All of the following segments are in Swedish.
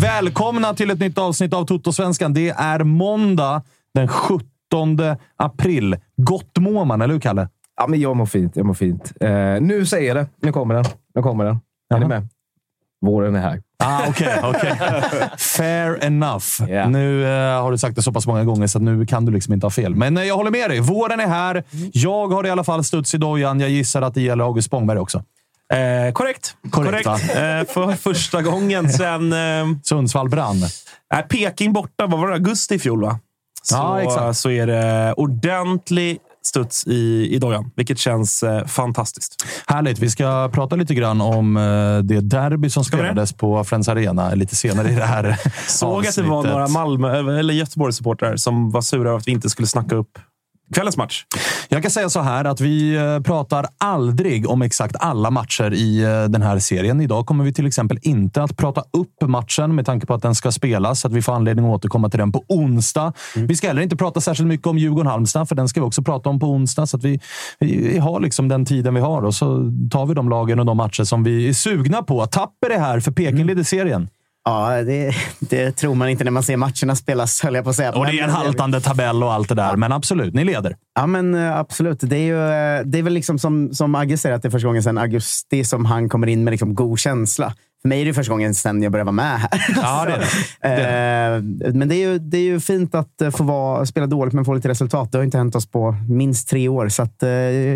Välkomna till ett nytt avsnitt av Toto-svenskan. Det är måndag den 17 april. Gott mår man, eller hur Kalle? Ja, men jag mår fint. Jag mår fint. Eh, nu säger jag det. Nu kommer den. Nu kommer den. Är ni med? Våren är här. Ah, Okej, okej. Fair enough. Ja. Nu eh, har du sagt det så pass många gånger så nu kan du liksom inte ha fel. Men eh, jag håller med dig. Våren är här. Jag har i alla fall studs i dojan. Jag gissar att det gäller August Spångberg också. Eh, korrekt. Korrekt? Eh, för första gången sen... Eh, Sundsvall brann. nej, Peking borta, vad var det? Augusti i fjol, va? Så, Ja, exakt. så är det ordentlig studs i, i dojan, vilket känns eh, fantastiskt. Härligt. Vi ska prata lite grann om eh, det derby som det? spelades på Friends Arena lite senare i det här Såg att det var avsnittet. några Malmö eller Göteborgssupportrar som var sura över att vi inte skulle snacka upp kvällens match. Jag kan säga så här att vi eh, pratar aldrig om exakt alla matcher i eh, den här serien. Idag kommer vi till exempel inte att prata upp matchen med tanke på att den ska spelas, så att vi får anledning att återkomma till den på onsdag. Vi ska heller inte prata särskilt mycket om Djurgården-Halmstad, för den ska vi också prata om på onsdag. Så att vi, vi har liksom den tiden vi har och så tar vi de lagen och de matcher som vi är sugna på. Tapper är här, för Peking leder serien. Ja, det, det tror man inte när man ser matcherna spelas, höll jag på att säga. Och det är en haltande tabell och allt det där, men absolut, ni leder. Ja, men eh, absolut. Det är, ju, eh, det är väl liksom som, som Agge säger, att det är första gången sedan augusti som han kommer in med liksom god känsla. För mig är det första gången sedan jag började vara med här. Ja, det är det. Det är Eh, Men det är, ju, det är ju fint att få vara, spela dåligt men få lite resultat. Det har inte hänt oss på minst tre år, så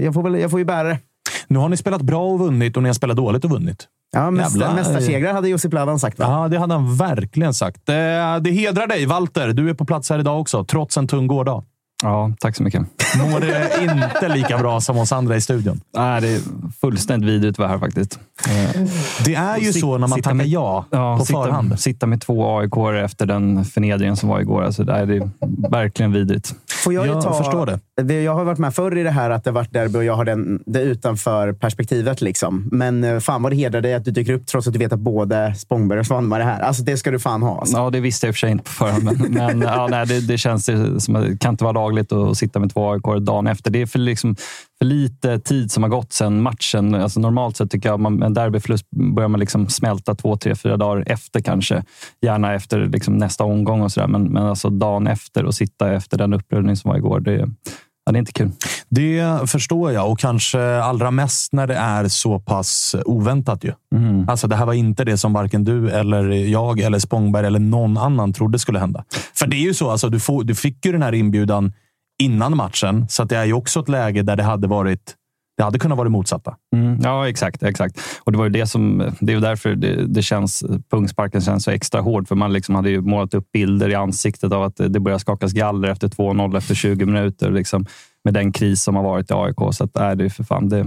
jag, får väl, jag får ju bära det. Nu har ni spelat bra och vunnit och ni har spelat dåligt och vunnit. Ja, Jävlar. mästarsegrar hade Josip Ladan sagt. Va? Ja, det hade han verkligen sagt. Det, det hedrar dig, Walter. Du är på plats här idag också, trots en tung gårdag. Ja, tack så mycket. Mår det inte lika bra som oss andra i studion? Nej, det är fullständigt vidrigt att vara här faktiskt. Eh, Det är ju så när man sitta tackar med- ja, på sitta, förhand. sitta med två aik efter den förnedringen som var igår. Alltså, det, är, verkligen vidrigt. Får jag, ju Jag ta, förstår det. Jag har varit med förr i det här att det varit derby och jag har den, det utanför perspektivet. Liksom. Men eh, fan vad det hedrar dig att du dyker upp trots att du vet att både Spångberg och Svanberg är här. Alltså, det ska du fan ha. Alltså. Ja, det visste jag i och för sig inte på förhand, men, men ja, nej, det, det känns som att det kan inte vara obehagligt att sitta med två aik dagen efter. Det är för, liksom, för lite tid som har gått sedan matchen. Alltså, normalt sett tycker jag man, med en derbyförlust börjar man liksom smälta två, tre, fyra dagar efter kanske. Gärna efter liksom nästa omgång och sådär. Men, men alltså dagen efter och sitta efter den upprörning som var igår. Det, Ja, det är inte kul. Det förstår jag och kanske allra mest när det är så pass oväntat. ju. Mm. Alltså, det här var inte det som varken du, eller jag, eller Spångberg eller någon annan trodde skulle hända. För det är ju så, alltså, du, får, du fick ju den här inbjudan innan matchen, så det är ju också ett läge där det hade varit det hade kunnat vara det motsatta. Mm, ja, exakt, exakt. Och det var ju det som... Det är därför det, det känns, pungsparken känns så extra hård. För man liksom hade ju målat upp bilder i ansiktet av att det börjar skakas galler efter 2-0 efter 20 minuter. Liksom, med den kris som har varit i AIK. Så att, är det, för fan, det,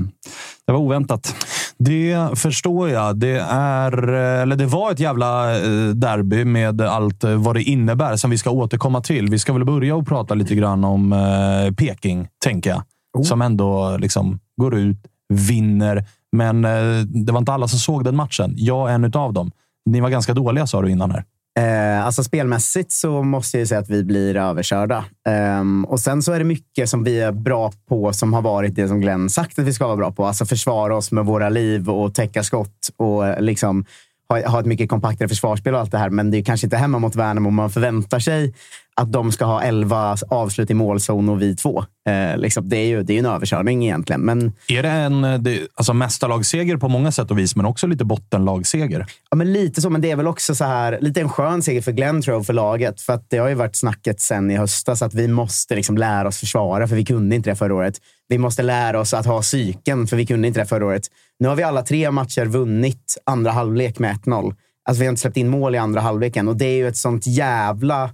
det var oväntat. Det förstår jag. Det, är, eller det var ett jävla eh, derby med allt eh, vad det innebär som vi ska återkomma till. Vi ska väl börja och prata lite grann om eh, Peking, tänker jag. Som ändå liksom går ut, vinner. Men eh, det var inte alla som såg den matchen. Jag är en av dem. Ni var ganska dåliga sa du innan här. Eh, alltså spelmässigt så måste jag säga att vi blir överkörda. Ehm, och sen så är det mycket som vi är bra på som har varit det som Glenn sagt att vi ska vara bra på. Alltså försvara oss med våra liv och täcka skott och eh, liksom ha, ha ett mycket kompaktare försvarsspel och allt det här. Men det är kanske inte hemma mot Värnamo man förväntar sig att de ska ha 11 avslut i målzon och vi två. Eh, liksom, det är ju det är en överkörning egentligen. Men, Är det en eh, det, alltså mästarlagsseger på många sätt och vis, men också lite bottenlagsseger? Ja, men lite så, men det är väl också så här, lite en skön seger för Glenn tror jag, för laget. För att det har ju varit snacket sen i höstas att vi måste liksom lära oss försvara, för vi kunde inte det förra året. Vi måste lära oss att ha psyken, för vi kunde inte det förra året. Nu har vi alla tre matcher vunnit andra halvlek med 1-0. Alltså vi har inte släppt in mål i andra halvleken och det är ju ett sånt jävla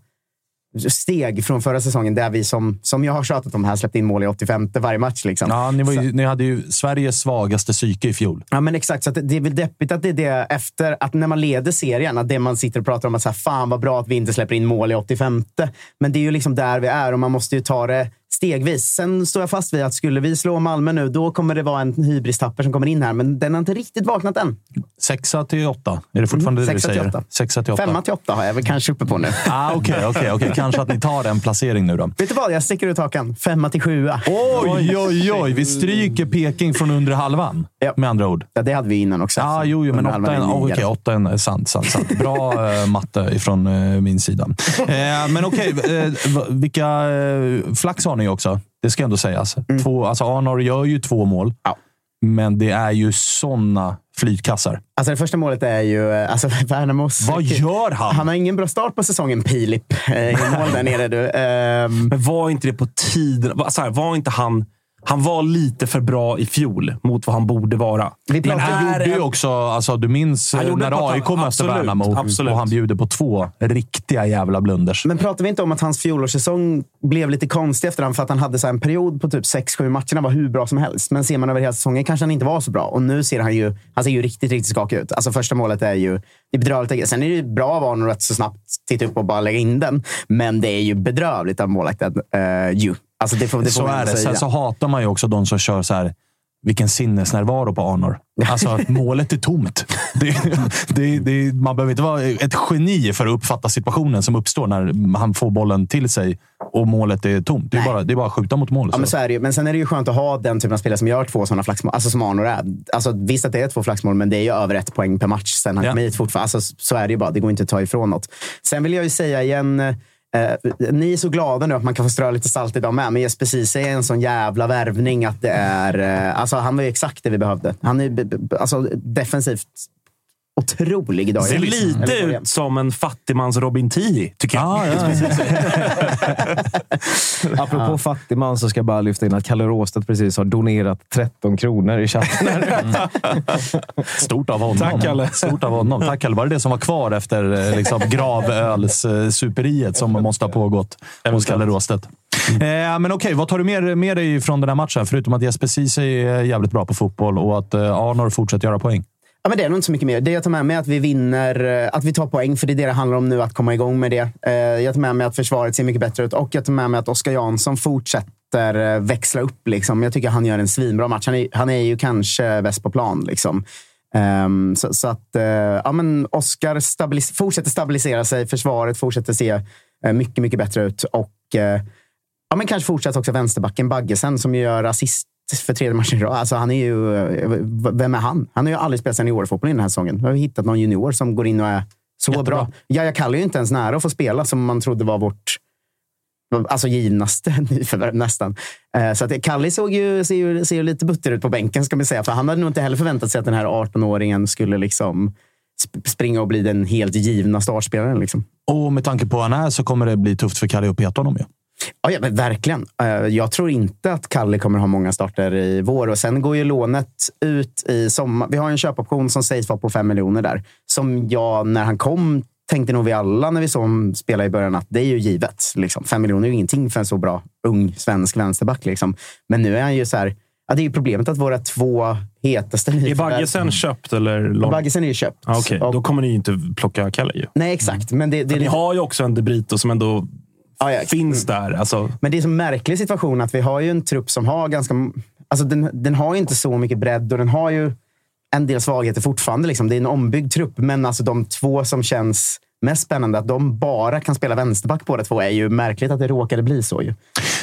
steg från förra säsongen där vi, som, som jag har tjatat om här, släppte in mål i 85 varje match. Liksom. Ja, ni, var ju, ni hade ju Sveriges svagaste psyke i fjol. Ja, men exakt. Så det är väl deppigt att det är det efter att när man leder serien, att det man sitter och pratar om att så här, fan vad bra att vi inte släpper in mål i 85. Men det är ju liksom där vi är och man måste ju ta det stegvis. Sen står jag fast vid att skulle vi slå Malmö nu, då kommer det vara en hybris-tapper som kommer in här. Men den har inte riktigt vaknat än. Sexa till åtta. Är det fortfarande det du Mm, sexa till säger? åtta. Sexa till åtta. Femma till åtta har jag väl kanske uppe på nu. Ah, Okej, okej, okej. Kanske att ni tar en placering nu då. Vet du vad? Jag sticker ut hakan. Femma till sjua. Oj, oj, oj. Vi stryker Peking från under halvan. Ja. Med andra ord. Ja, det hade vi innan också. Ja, jo, jo men Under åtta, är en, oh, okej, åtta en, sant, sant, sant. Bra eh, matte ifrån eh, min sida. Eh, men okej, vilka flax har ni också? Det ska ändå sägas. Två, alltså Arnor gör ju två mål, Mm. Ja. men det är ju såna flytkassar. Alltså det första målet är ju eh, alltså, Värnamos... Vad gör han? Han har ingen bra start på säsongen, Pilip. Eh, I mål där nere du. Ehm, Men var inte det på tiden? var- Så här, var inte han... Han var lite för bra i fjol mot vad han borde vara. vi Men pratar han gjorde ju också, alltså, du minns när AIK mötte Värnamo absolut. och han bjuder på två riktiga jävla blunders. Men pratar vi inte om att hans fjolårssäsong blev lite konstig efter han för att han hade så här en period på typ 6-7 matcherna var hur bra som helst. Men ser man över hela säsongen kanske han inte var så bra. Och nu ser han ju, han ser ju riktigt, riktigt skakig ut. Alltså första målet är ju det är bedrövligt. Sen är det ju bra av Arnor att så snabbt titta upp och bara lägga in den. Men det är ju bedrövligt av målvakten. Uh, ju. Alltså det får, det så är det. säga. Sen så hatar man ju också de som kör så här. Vilken sinnesnärvaro på Arnor. Alltså, att målet är tomt. Det, det, det, man behöver inte vara ett geni för att uppfatta situationen som uppstår när han får bollen till sig och målet är tomt. Det är, Nej. bara, det är bara att skjuta mot mål. Ja, men, så. så är det ju. men sen är det ju skönt att ha den typen av spelare som gör två sådana flaxmål. Alltså som Arnor är. Alltså, visst att det är två flaxmål, men det är ju över ett poäng per match sen han Ja. kom hit fortfarande. Alltså, så är det ju bara. Det går inte att ta ifrån något. Sen vill jag ju säga igen. Eh, ni är så glada nu att man kan få strö lite salt idag med, men Jesper Ceesay är en sån jävla värvning att det är... Eh, alltså, han var ju exakt det vi behövde. Han är alltså, defensivt otrolig idag. Ser lite ut som en fattigmans Robin Tii, tycker jag. Ja, ja, ja. Apropå fattigman så ska jag bara lyfta in att Kalle Råstedt precis har donerat 13 kronor i chatten. Stort av honom. Tack, Kalle. Stort av honom. Tack, Kalle. Var det det som var kvar efter eh, liksom, gravölssuperiet som måste ha pågått hos Kalle Råstedt? Eh, men okej, vad tar du med, med dig från den här matchen? Förutom att Jesper Ceesay är jävligt bra på fotboll och att eh, Arnor fortsätter göra poäng. Ja, men det är nog inte så mycket mer. Det jag tar med mig är att vi vinner, eh, att vi tar poäng, för det är det det handlar om nu, att komma igång med det. Eh, jag tar med mig att försvaret ser mycket bättre ut och jag tar med mig att Oskar Jansson fortsätter eh, växla upp. Liksom. Jag tycker han gör en svinbra match. Han är, han är ju kanske bäst på plan. Liksom. Ehm, så, så att ja, men Oskar stabilis- fortsätter stabilisera sig, försvaret fortsätter se mycket, mycket bättre ut. Och ja, men kanske fortsätter också vänsterbacken Baggesen som gör assist för tredje matchen i rad. Alltså, han är ju, eh, vem är han? Han har ju aldrig spelat seniorfotboll i den här säsongen. Vi har hittat någon junior som går in och är så Jättebra. bra. Jaja Kalle är ju inte ens nära att få spela som man trodde var vårt alltså givnaste nyförvärv nästan. Eh, så att Kalli såg ju, ser, ju, ser ju lite butter ut på bänken, ska man säga. För han hade nog inte heller förväntat sig att den här 18-åringen skulle liksom sp- springa och bli den helt givna startspelaren. Liksom. Och med tanke på vad han är så kommer det bli tufft för Kalle att peta honom. Ja. Ja, ja, men verkligen. Eh, Jag tror inte att Kalle kommer ha många starter i vår. Och Sen går ju lånet ut i sommar. Vi har en köpoption som sägs vara på 5 miljoner där. Som jag, när han kom, tänkte nog vi alla när vi såg honom spela i början att det är ju givet. Liksom. 5 miljoner är ju ingenting för en så bra ung svensk vänsterback. Liksom. Men nu är han ju så här... Ja, det är ju problemet att våra två hetaste Är Baggesen köpt eller? lån? Baggesen är ju köpt. Ah, Okej, Och- då kommer ni ju inte plocka Kalle ju. Nej, exakt. Men det, det är Ni har ju också en De Brito som ändå Ja, ja. finns där. Alltså, Men det är så märklig situation att vi har ju en trupp som har ganska... Alltså den, den har ju inte så mycket bredd och den har ju en del svagheter fortfarande. Liksom. Det är en ombyggd trupp, men alltså de två som känns mest spännande, att de bara kan spela vänsterback båda två, är ju märkligt att det råkade bli så. Ju.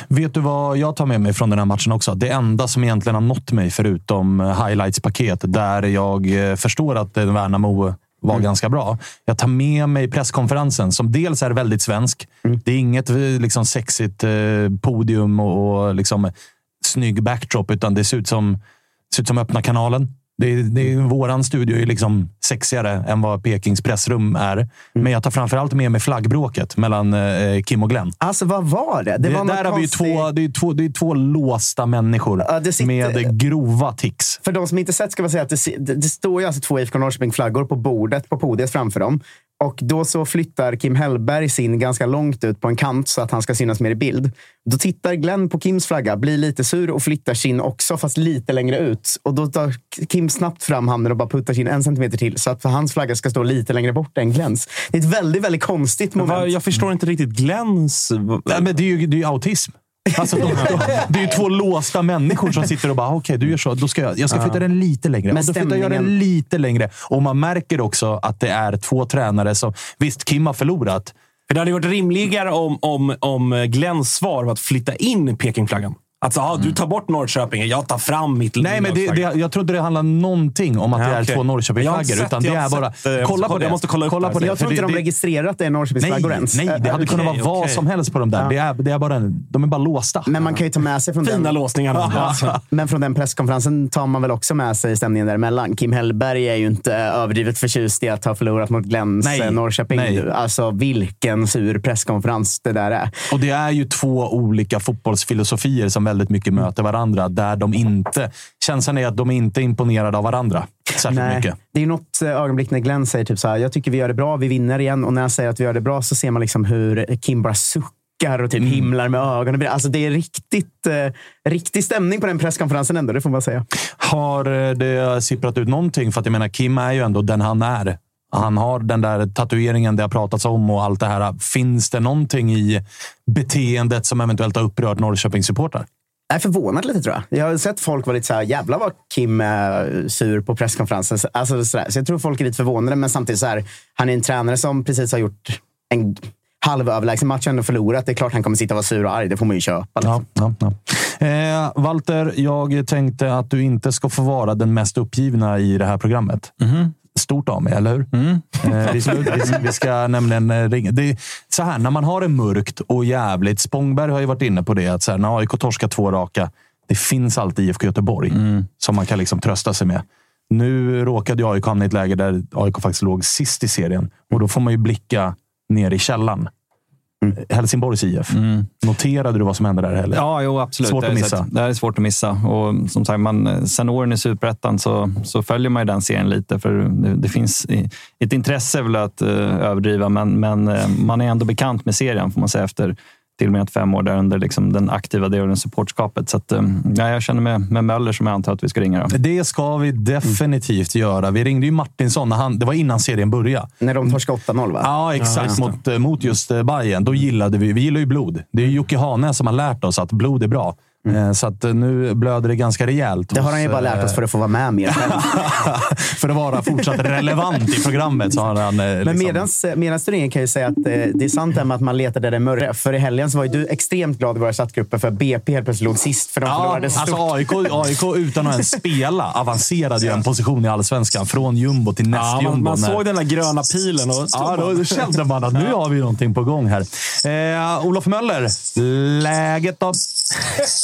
Vet du vad jag tar med mig från den här matchen också? Det enda som egentligen har nått mig, förutom eh, highlights-paket, där jag eh, förstår att eh, Värnamo var ganska bra. Jag tar med mig presskonferensen som dels är väldigt svensk. Det är inget eh, liksom, sexigt eh, podium och, och liksom, snygg backdrop, utan det ser ut som, ser ut som öppna kanalen. Det, är- det, är- våran studio är liksom sexigare än vad Pekings pressrum är. Men jag tar framförallt med mig flaggbråket mellan eh, Kim och Glenn. Alltså, vad var det? Det, var där har vi ju två, det är två, det är två låsta människor Ja, sitter- med grova tics. För de som inte sett ska man säga att det, det står ju alltså två IFK Norrköping-flaggor på bordet, på podiet framför dem. Och då så flyttar Kim Hellberg sin ganska långt ut på en kant så att han ska synas mer i bild. Då tittar Glenn på Kims flagga, blir lite sur och flyttar sin också, fast lite längre ut. Och då tar Kim snabbt fram handen och bara puttar sin en centimeter till så att hans flagga ska stå lite längre bort än Glenns. Det är ett väldigt, väldigt konstigt men moment. jag förstår inte riktigt Glens... Nej, men det är ju, det är ju autism. Alltså, de, de, det är ju två låsta människor som sitter och bara, okej, du gör så. Då ska jag, jag ska flytta den lite längre. Men då flyttar jag den lite längre. Och man märker också att det är två tränare som... Visst, Kim har förlorat. För det hade varit rimligare om, om, om Glens svar var att flytta in Pekingflaggan. Alltså, ah, du tar bort Norrköping, jag tar fram mitt Nej, men det, det, jag trodde det handlade någonting om att Ja, det är okej. två Norrköpingsflaggor. inte Utan det är inte bara... sett måste Kolla på det. jag måste kolla upp kolla på det. jag tror inte det, de att det är Norrköpingsflaggor Nej, ens. nej, det hade kunnat okej, vara vad okej. som helst på dem där. Det, är, det är bara en, de är bara låsta. Men man kan ju ta med sig från den... Fina låsningar. Alltså. Men från den presskonferensen tar man väl också med sig stämningen däremellan. Kim Hellberg är ju inte överdrivet förtjust i att ha förlorat mot Glens Nej, eh, Norrköping. nej. Alltså vilken sur presskonferens det där är. Och det är ju två olika fotbollsfilosofier som väldigt mycket möter varandra. Där de inte... Känslan är att de inte är imponerade av varandra särskilt mycket. Det är något eh, ögonblick när Glenn säger typ så här, jag tycker vi gör det bra, vi vinner igen. Och när han säger att vi gör det bra så ser man liksom hur Kim bara suckar och typ Mm. himlar med ögonen. Alltså det är riktigt, eh, riktig stämning på den presskonferensen ändå, det får man säga. Har eh, det sipprat ut någonting? För att jag menar, Kim är ju ändå den han är. Han har den där tatueringen det har pratats om och allt det här. Finns det någonting i beteendet som eventuellt har upprört Norrköpings supportrar? Jag är förvånad lite tror jag. Jag har sett folk vara lite så här, jävlar vad Kim är sur på presskonferensen. Alltså, så, där. så jag tror folk är lite förvånade, men samtidigt så här, han är en tränare som precis har gjort en halvöverlägsen match och ändå förlorat. Det är klart han kommer sitta och vara sur och arg. Det får man ju köpa. Liksom. Ja, ja, ja. Eh, Walter, jag tänkte att du inte ska få vara den mest uppgivna i det här programmet. Stort av mig, eller hur? Eh, vi, ska, vi, ska, nämligen eh, ringa. Det är så här, när man har det mörkt och jävligt. Spångberg har ju varit inne på det. Att så här, när AIK torskar två raka, det finns alltid IFK Göteborg som man kan liksom trösta sig med. Nu råkade AIK hamna i ett läge där AIK faktiskt låg sist i serien. Och då får man ju blicka ner i källan. Helsingborgs IF. Noterade du vad som hände där heller? Ja, jo, absolut. Svårt att missa. Det här är svårt att missa. Och som sagt, man, sen åren i Superettan så, så följer man ju den serien lite. För det, det finns ett intresse väl att uh, överdriva, men, men eh, man är ändå bekant med serien får man säga efter till och med fem år där under liksom, den aktiva delen supportskapet. Så att, eh, ja, jag känner med, med Möller som jag antar att vi ska ringa. Då. Det ska vi definitivt göra. Vi ringde ju Martinsson. När han, det var innan serien började. När de torskade 8-0 va? Ja, exakt. mot, eh, mot just eh, Bayern. Då gillade vi, vi gillar ju blod. Det är Jocke Hane som har lärt oss att blod är bra. Eh, Så att eh, nu blöder det ganska rejält. Det har han ju bara lärt oss eh, för att få vara med mer. för att vara fortsatt relevant i programmet. Så har han, eh, Men liksom- medans, medans turneringen kan jag säga att det är sant det med att man letade det mörka. För i helgen så var ju du extremt glad i våra chattgrupper för BP helt plötsligt låg sist. För de Ja, förlorade stort. alltså AIK, AIK utan att ens spela avancerade ju en position i allsvenskan. Från jumbo till Ja, nästjumbo. man, man när- såg den där gröna pilen och Ja, då kände man att nu har vi någonting på gång här. Eh, Olof Möller, läget då?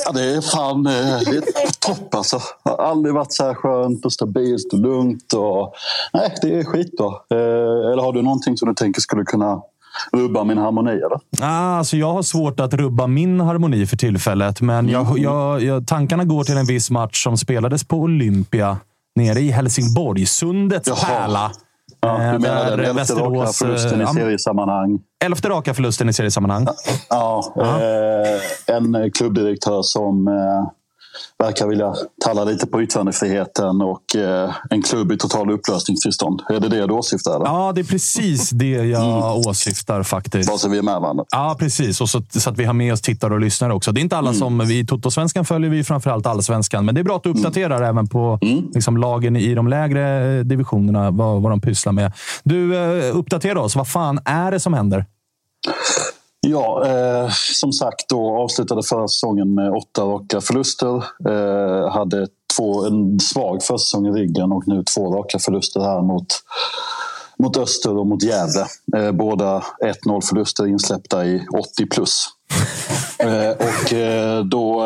Ja, det är fan eh, det är topp alltså. Det har aldrig varit så här skönt och stabilt och lugnt. Och, nej, det är skitbra. Eh, eller har du någonting som du tänker skulle kunna rubba min harmoni? Eller? Ah, alltså jag har svårt att rubba min harmoni för tillfället, men jag, jag, jag, tankarna går till en viss match som spelades på Olympia nere i Helsingborg. Sundets Jaha. pärla. Ja, Eh, du menar den elfte raka Västerås, förlusten i eh, seriesammanhang? Elfte raka förlusten i seriesammanhang. Ja, eh, en klubbdirektör som eh, verkar vilja talla lite på yttrandefriheten och eh, en klubb i total upplösningstillstånd. Är det det du åsyftar? Eller? Ja, det är precis det jag åsyftar faktiskt. Bara så vi är med varandra. Ja, precis. Och så, så att vi har med oss tittare och lyssnare också. Det är inte alla Mm. som... I Toto-svenskan följer vi framförallt allsvenskan, men det är bra att du uppdaterar även på Mm. liksom, lagen i de lägre eh, divisionerna, vad, vad de pysslar med. Du, eh, uppdatera oss. Vad fan är det som händer? Ja, eh, som sagt då avslutade förra säsongen med åtta raka förluster. Eh, hade två, en svag försäsong i ryggen och nu två raka förluster här mot, mot Öster och mot Gävle. Eh, båda 1-0 förluster insläppta i 80 plus. Eh, och eh, då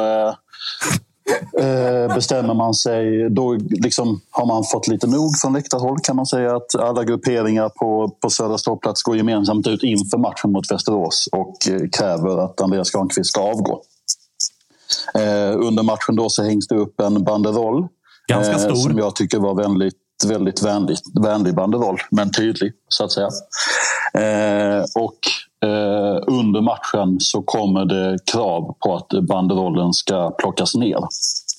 eh, bestämmer man sig. Då liksom har man fått lite nog från läktarhåll kan man säga att alla grupperingar på, på Södra ståplats går gemensamt ut inför matchen mot Västerås och eh, kräver att Andreas Granqvist ska avgå. Eh, under matchen då så hängs det upp en banderoll. Ganska stor. Som jag tycker var väldigt, väldigt vänlig, vänlig banderoll, men tydlig så att säga. Och under matchen så kommer det krav på att banderollen ska plockas ner.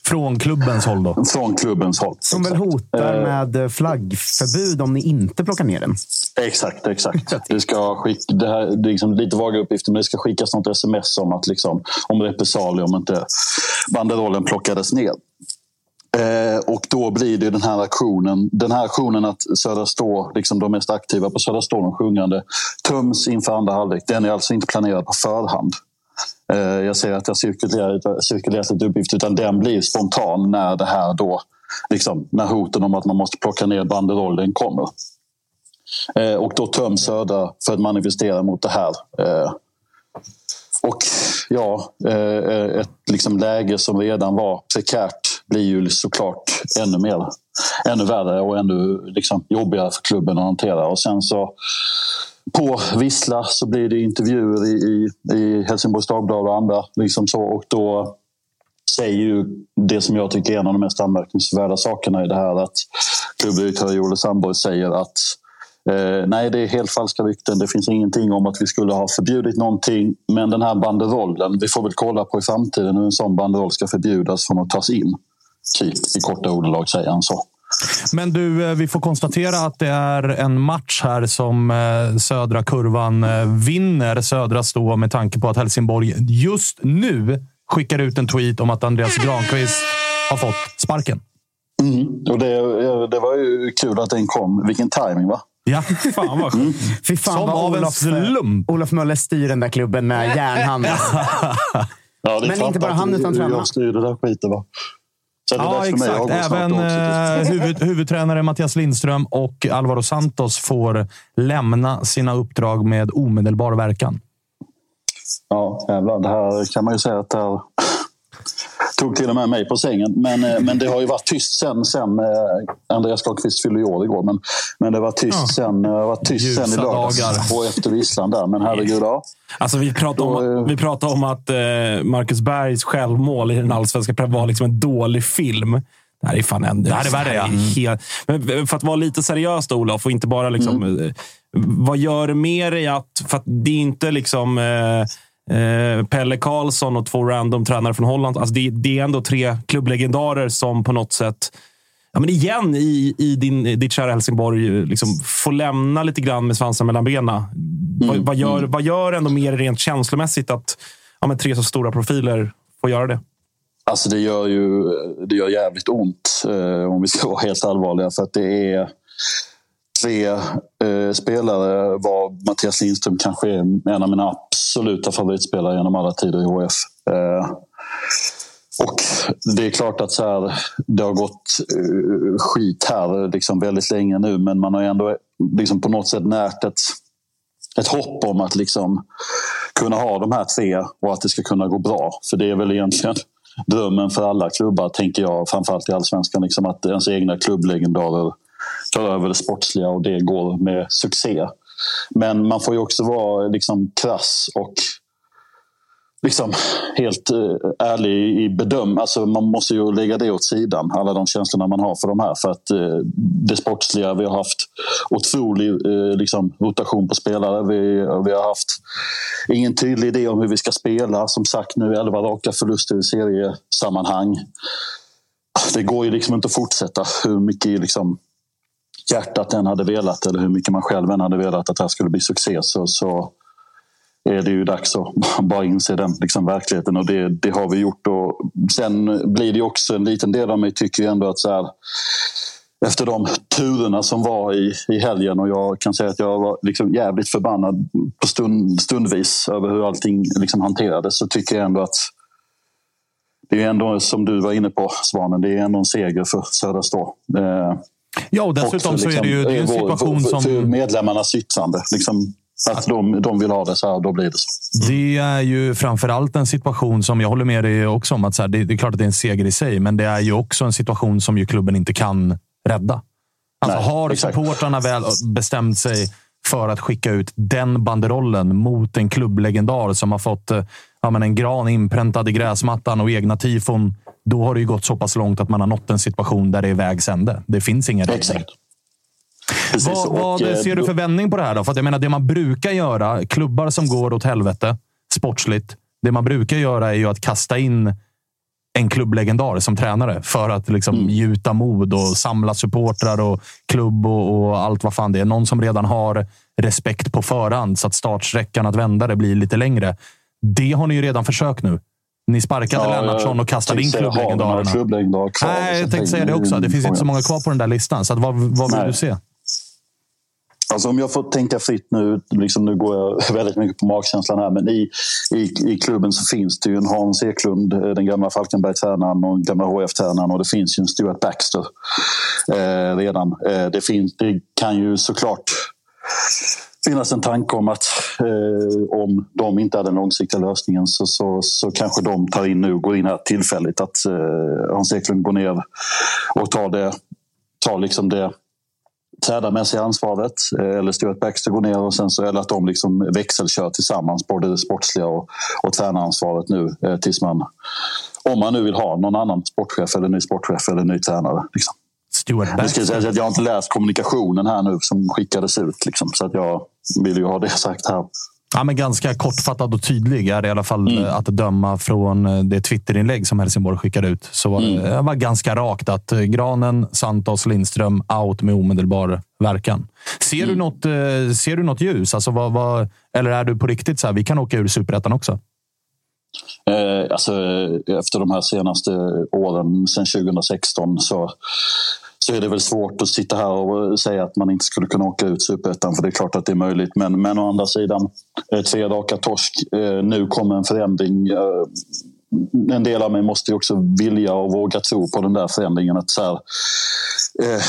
Från klubbens håll då? Från klubbens håll. Som väl hotar Eh, med flaggförbud om ni inte plockar ner den. Exakt, exakt. Det ska skick, det här, det är liksom lite vaga uppgifter, men det ska skickas något sms om, att liksom, om repressalier om inte banderollen plockades ner. Eh, och då blir det den här aktionen. Den här aktionen att Södra Stå, liksom de mest aktiva på Södra Stå, de sjungande, töms inför andra halvlek. Den är alltså inte planerad på förhand. Eh, jag ser att jag cirkulerat, cirkulerar lite uppgifter, utan den blir spontan när det här då, liksom, när hoten om att man måste plocka ner banderollen kommer. Eh, och då töms Södra för att manifestera mot det här. Eh, och ja, eh, eh, ett liksom läge som redan var prekärt blir ju såklart ännu mer, ännu värre och ännu liksom jobbigare för klubben att hantera. Och sen så på Vissla så blir det intervjuer i, i, i Helsingborgs Dagblad och andra. Liksom så, och då säger ju det som jag tycker är en av de mest anmärkningsvärda sakerna i det här att klubbdirektör Joel Sandborg säger att Eh, nej, det är helt falska rykten. Det finns ingenting om att vi skulle ha förbjudit någonting. Men den här banderollen, vi får väl kolla på i framtiden hur en sån banderoll ska förbjudas från att tas in. Typ, i korta ordalag säger han så. Men du, eh, vi får konstatera att det är en match här som eh, södra kurvan eh, vinner Södra Stå med tanke på att Helsingborg just nu skickar ut en tweet om att Andreas Granqvist har fått sparken. Mm. Och det, det var ju kul att den kom. Vilken timing va? Ja, fan vad sjukt. Fy fan Som vad av en Olof, slump. Olof Möller styr den där klubben med järnhand. Ja, det är Men inte bara han, utan tränarna. Jag styr det där skiten va? Så det Ja, exakt. Även eh, huvud, huvudtränare Mattias Lindström och Alvaro Santos får lämna sina uppdrag med omedelbar verkan. Ja, jävlar. Det här kan man ju säga att det här tog till och med mig på sängen. Men, eh, men det har ju varit tyst sen, sen eh, Andreas Granqvist fyllde år igår. Men, men det var tyst Ja. sen, eh, var tyst sen i Ljusa lördags dagar. och efter visslan där. Men herregud, ja. Alltså, vi pratade om, vi pratade om att Marcus Bergs självmål i den allsvenska pressen var liksom en dålig film. Det här är fan en... Det här är värre, ja. helt, men för att vara lite seriös då, Olof, och inte bara liksom... eh, Vad gör det med dig att... För att det är inte liksom... Eh, eh, Pelle Karlsson och två random tränare från Holland. Alltså det, det är ändå tre klubblegendarer som på något sätt ja, men igen i, i din, ditt kära Helsingborg liksom, får lämna lite grann med svansen mellan benen. vad, vad, gör, vad gör ändå mer rent känslomässigt att ja, men tre så stora profiler får göra det? Alltså det gör ju det gör jävligt ont eh, om vi ska vara helt allvarliga. För att det är tre eh, spelare var Mattias Lindström kanske är en av mina absoluta favoritspelare genom alla tider i HF. Eh, och det är klart att så här, det har gått eh, skit här liksom väldigt länge nu men man har ändå liksom på något sätt närt ett, ett hopp om att liksom kunna ha de här tre och att det ska kunna gå bra. För det är väl egentligen drömmen för alla klubbar, tänker jag, framförallt i allsvenskan. Liksom att ens egna klubblegendarer tar över det sportsliga och det går med succé. Men man får ju också vara liksom krass och liksom helt eh, ärlig i bedöm. Alltså man måste ju lägga det åt sidan, alla de känslorna man har för de här. För att eh, det sportsliga, vi har haft otrolig eh, liksom, rotation på spelare. Vi, vi har haft ingen tydlig idé om hur vi ska spela. Som sagt nu 11 raka förluster i seriesammanhang. Det går ju liksom inte att fortsätta hur mycket liksom, hjärtat än hade velat eller hur mycket man själv än hade velat att det här skulle bli succé. Så, så är det ju dags att bara inse den liksom, verkligheten och det, det har vi gjort. Och sen blir det också en liten del av mig tycker ändå att så här, efter de turerna som var i, i helgen och jag kan säga att jag var liksom jävligt förbannad på stund, stundvis över hur allting liksom hanterades så tycker jag ändå att det är ändå som du var inne på Svanen, det är ändå en seger för Södra Stå. Eh, ja, och dessutom och så är det ju det är en situation vår, för, för medlemmarnas yttrande. Liksom, att de, de vill ha det så här, då blir det så. Det är ju framförallt en situation som jag håller med dig också om. att så här, det, det, är klart att det är en seger i sig, men det är ju också en situation som ju klubben inte kan rädda. Alltså, Nej, har exakt. supportrarna väl bestämt sig för att skicka ut den banderollen mot en klubblegendar som har fått eh, ja, men en gran inpräntad i gräsmattan och egna tifon. Då har det ju gått så pass långt att man har nått en situation där det är vägs ände. Det finns ingen räddning. Vad, vad och, ser du för vändning på det här? Då? För jag menar, det man brukar göra, klubbar som går åt helvete sportsligt, det man brukar göra är ju att kasta in en klubblegendar som tränare för att liksom mm. gjuta mod och samla supportrar och klubb och, och, allt vad fan det är. Någon som redan har respekt på förhand så att startsträckan att vända det blir lite längre. Det har ni ju redan försökt nu. Ni sparkade ja, Lennartsson och kastade in klubblegendarerna. Nej, jag tänkte säga det också. Det finns inte så många kvar på den där listan. Så vad, vad vill Nej. du se? Alltså om jag får tänka fritt nu, liksom nu går jag väldigt mycket på magkänslan här, men i, i, i klubben så finns det ju en Hans Eklund, eh, den gamla Falkenberg-tränaren och gamla HF-tränaren och det finns ju en Stuart Baxter eh, redan. Eh, det, finns, det kan ju såklart finnas en tanke om att eh, om de inte hade den långsiktiga lösningen så, så, så kanske de tar in nu, går in här tillfälligt, att eh, Hans Eklund går ner och tar det, tar liksom det tränarmässiga ansvaret eh, eller Stuart Baxter går ner och sen så, eller att de liksom växelkör tillsammans både det sportsliga och, och tränaransvaret nu eh, tills man om man nu vill ha någon annan sportchef eller ny sportchef eller ny tränare. Liksom. Stuart Baxter. Jag, säga att jag har inte läst kommunikationen här nu som skickades ut. Liksom, så att jag vill ju ha det sagt här. Ja, men ganska kortfattad och tydlig är det i alla fall mm. att döma från eh, det Twitterinlägg som Helsingborg skickade ut. Så var mm. det var ganska rakt att eh, Granen, Santos, Lindström out med omedelbar verkan. Ser, mm. du, något, eh, ser du något ljus? Alltså, vad, vad, eller är du på riktigt så här, vi kan åka ur superettan också? Eh, alltså, efter de här senaste åren, sedan 2016, så så är det väl svårt att sitta här och säga att man inte skulle kunna åka ut superettan för det är klart att det är möjligt. Men, men å andra sidan, eh, tre raka torsk. Eh, nu kommer en förändring. Eh, en del av mig måste också vilja och våga tro på den där förändringen. Att så här, eh,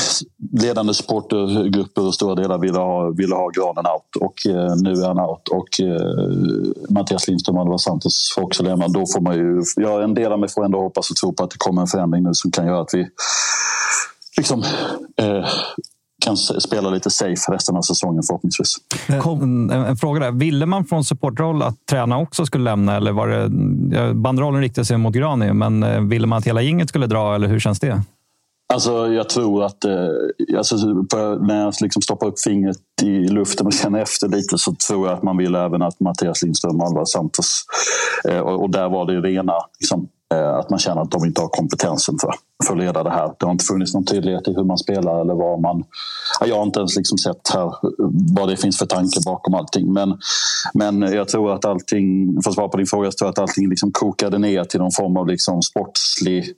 ledande supportergrupper och stora delar ville ha, ville ha granen out och nu är han out. Och Mattias Lindström och Alvar Santos får också lämna. Då får man ju, ja, en del av mig får ändå hoppas och tro på att det kommer en förändring nu som kan göra att vi liksom, eh, kan spela lite safe resten av säsongen förhoppningsvis. En, en, fråga där. Ville man från supportroll att tränarna också skulle lämna? Eller var det, bandrollen riktade sig mot Grani, men eh, ville man att hela gänget skulle dra? Eller hur känns det? Alltså, jag tror att eh, alltså, när jag liksom stoppar upp fingret i luften och känner efter lite så tror jag att man vill även att Mattias Lindström och Alvar Santos... Eh, och, och, där var det rena liksom, Eh, att man känner att de inte har kompetensen för, för att leda det här. Det har inte funnits någon tydlighet i hur man spelar eller vad man... Jag har inte ens liksom sett här vad det finns för tanke bakom allting. Men, men jag tror att allting, för att svara på din fråga, jag tror att allting liksom kokade ner till någon form av liksom sportslig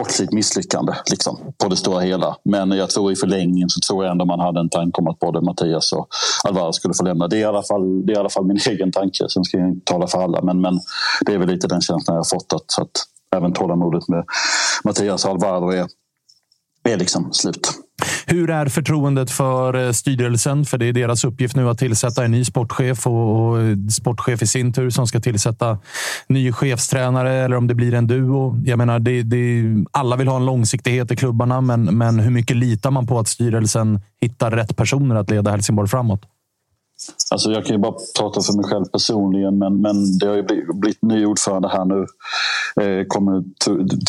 sportsligt misslyckande liksom, på det stora hela. Men jag tror i förlängningen så tror jag ändå man hade en tanke om att både Mattias och Alvaro skulle få lämna. Det är i alla fall, det är i alla fall min egen tanke. Sen ska jag inte tala för alla. Men, men det är väl lite den känslan jag har fått att, att även tålamodet med Mattias och Alvaro är, är liksom slut. Hur är förtroendet för eh, styrelsen? För det är deras uppgift nu att tillsätta en ny sportchef och sportchef i sin tur som ska tillsätta ny chefstränare eller om det blir en duo. Jag menar, det, det, alla vill ha en långsiktighet i klubbarna, men, men hur mycket litar man på att styrelsen hittar rätt personer att leda Helsingborg framåt? Alltså jag kan ju bara prata för mig själv personligen men, men det har ju blivit ny ordförande här nu. Eh, kommer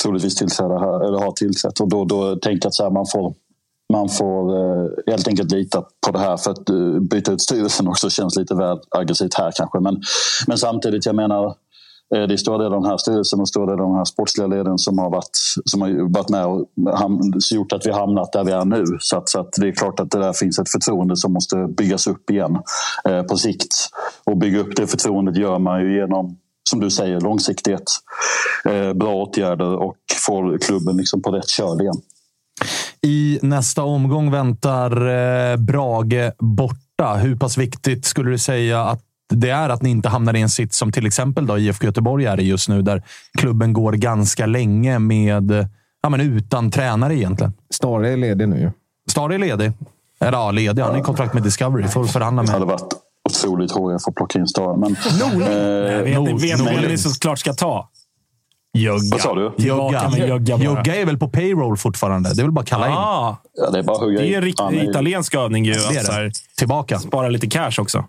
troligtvis tillsätta eller har tillsatt och då, då tänker jag att så här, man får man får eh, helt enkelt lita på det här för att eh, byta ut styrelsen också känns lite väl aggressivt här kanske. Men, men samtidigt, jag menar eh, det är stora delar av den här styrelsen och stora delar av den här sportsliga leden som har varit, som har varit med och ham, gjort att vi hamnat där vi är nu. Så, att, så att det är klart att det där finns ett förtroende som måste byggas upp igen eh, på sikt. Och bygga upp det förtroendet gör man ju genom som du säger, långsiktighet, eh, bra åtgärder och få klubben liksom på rätt köl igen. I nästa omgång väntar eh, Brage borta. Hur pass viktigt skulle du säga att det är att ni inte hamnar i en sits som till exempel då IFK Göteborg är i just nu, där klubben går ganska länge med ja, men utan tränare egentligen. Stare är ledig nu Stare är ledig. Eller ja, ledig. Han är i kontrakt med Discovery. Får förhandla med. Det hade varit otroligt HIF att plocka in Stare. Men, eh, vet ni vem ni såklart ska ta? Jugga. Vad sa du? Jugga. Jugga, Jugga är väl på payroll fortfarande? Det är väl bara att kalla in? Ah, ja, det är bara att hugga Det är en riktig italiensk övning ju. Det är det. Tillbaka. Spara lite cash också.